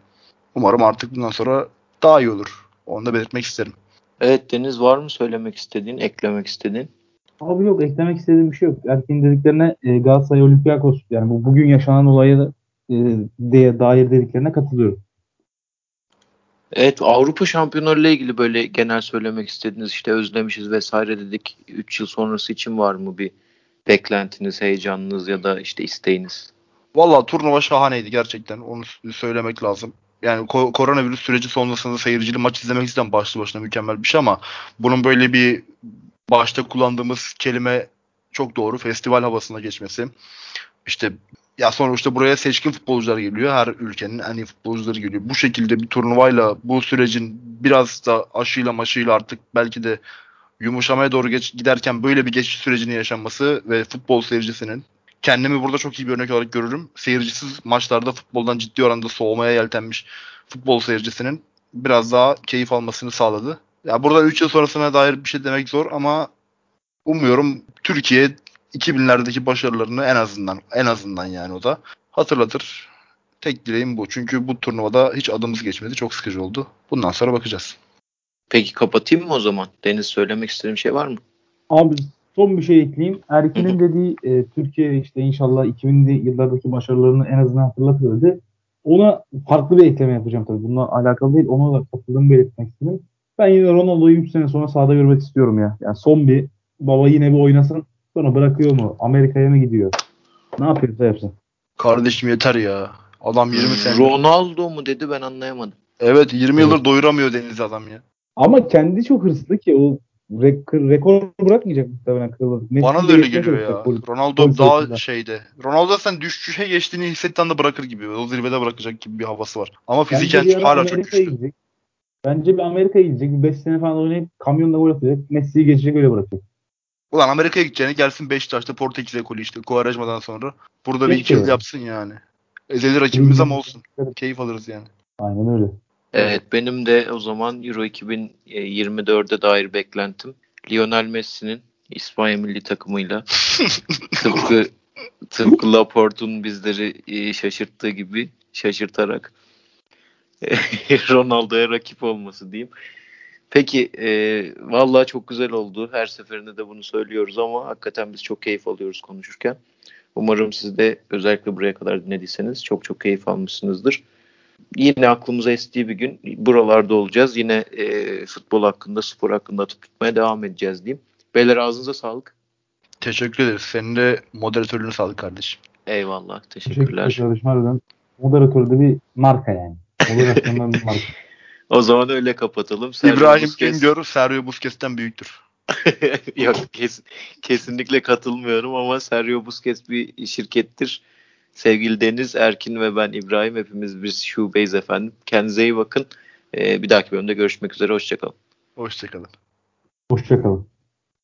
Umarım artık bundan sonra daha iyi olur. Onu da belirtmek isterim. Evet Deniz var mı söylemek istediğin, eklemek istediğin? Abi yok eklemek istediğim bir şey yok. Erkin dediklerine e, Galatasaray Olympiakos yani bu bugün yaşanan olaya e, diye dair dediklerine katılıyorum. Evet Avrupa Şampiyonları ile ilgili böyle genel söylemek istediğiniz işte özlemişiz vesaire dedik. 3 yıl sonrası için var mı bir beklentiniz, heyecanınız ya da işte isteğiniz? Valla turnuva şahaneydi gerçekten. Onu söylemek lazım. Yani ko- koronavirüs süreci sonrasında seyircili maç izlemek cidden başlı başına mükemmel bir şey ama bunun böyle bir başta kullandığımız kelime çok doğru. Festival havasına geçmesi. İşte ya sonra işte buraya seçkin futbolcular geliyor. Her ülkenin en iyi futbolcuları geliyor. Bu şekilde bir turnuvayla bu sürecin biraz da aşıyla maşıyla artık belki de yumuşamaya doğru geç, giderken böyle bir geçiş sürecinin yaşanması ve futbol seyircisinin kendimi burada çok iyi bir örnek olarak görürüm. Seyircisiz maçlarda futboldan ciddi oranda soğumaya yeltenmiş futbol seyircisinin biraz daha keyif almasını sağladı. Ya burada 3 yıl sonrasına dair bir şey demek zor ama umuyorum Türkiye 2000'lerdeki başarılarını en azından en azından yani o da hatırlatır. Tek dileğim bu. Çünkü bu turnuvada hiç adımız geçmedi. Çok sıkıcı oldu. Bundan sonra bakacağız. Peki kapatayım mı o zaman? Deniz söylemek istediğim şey var mı? Abi son bir şey ekleyeyim. Erkin'in dediği e, Türkiye işte inşallah 2000'li yıllardaki başarılarını en azından hatırlatır dedi. Ona farklı bir ekleme yapacağım tabii. Bununla alakalı değil. Ona da katıldığımı belirtmek istedim. Ben yine Ronaldo'yu 3 sene sonra sahada görmek istiyorum ya. Yani son bir baba yine bir oynasın. Sonra bırakıyor mu? Amerika'ya mı gidiyor? Ne yapıyorsa yapsın. Kardeşim yeter ya. Adam 20 sene. Ronaldo mu dedi ben anlayamadım. Evet 20 yıldır doyuramıyor Deniz adam ya. Ama kendi çok hırslı ki o rekor, rekor bırakmayacak muhtemelen kırılır. Bana da öyle geliyor ya. Ronaldo daha şeyde. Ronaldo sen düşüşe geçtiğini hissettiğinde anda bırakır gibi. O zirvede bırakacak gibi bir havası var. Ama fiziken hala çok güçlü. Gidecek. Bence bir Amerika'ya gidecek. Bir 5 sene falan oynayıp kamyonla gol atacak. Messi'yi geçecek öyle bırakacak. Ulan Amerika'ya gideceğini gelsin Beşiktaş'ta Portekiz ekolü işte Kuvarajma'dan sonra. Burada bir iki yıl yapsın yani. Ezeli rakibimiz ama olsun. Keyif alırız yani. Aynen öyle. Evet benim de o zaman Euro 2024'e dair beklentim Lionel Messi'nin İspanya milli takımıyla tıpkı tıpkı Laporte'un bizleri e, şaşırttığı gibi şaşırtarak Ronaldo'ya rakip olması diyeyim. Peki e, vallahi çok güzel oldu. Her seferinde de bunu söylüyoruz ama hakikaten biz çok keyif alıyoruz konuşurken. Umarım siz de özellikle buraya kadar dinlediyseniz çok çok keyif almışsınızdır. Yine aklımıza estiği bir gün buralarda olacağız. Yine e, futbol hakkında, spor hakkında tutmaya devam edeceğiz diyeyim. Beyler ağzınıza sağlık. Teşekkür ederiz. Senin de moderatörlüğüne sağlık kardeşim. Eyvallah. Teşekkürler. Teşekkür. Harbiden moderatör de bir marka yani. Moderasyondan bir marka. O zaman öyle kapatalım. Sergio İbrahim Busquets... Güngör Sergio Busquets'ten büyüktür. Yok kes, kesinlikle katılmıyorum ama Sergio Busquets bir şirkettir. Sevgili Deniz, Erkin ve ben İbrahim hepimiz biz şubeyiz efendim. Kendinize iyi bakın. Ee, bir dahaki bölümde görüşmek üzere. Hoşçakalın. Hoşçakalın. Hoşçakalın.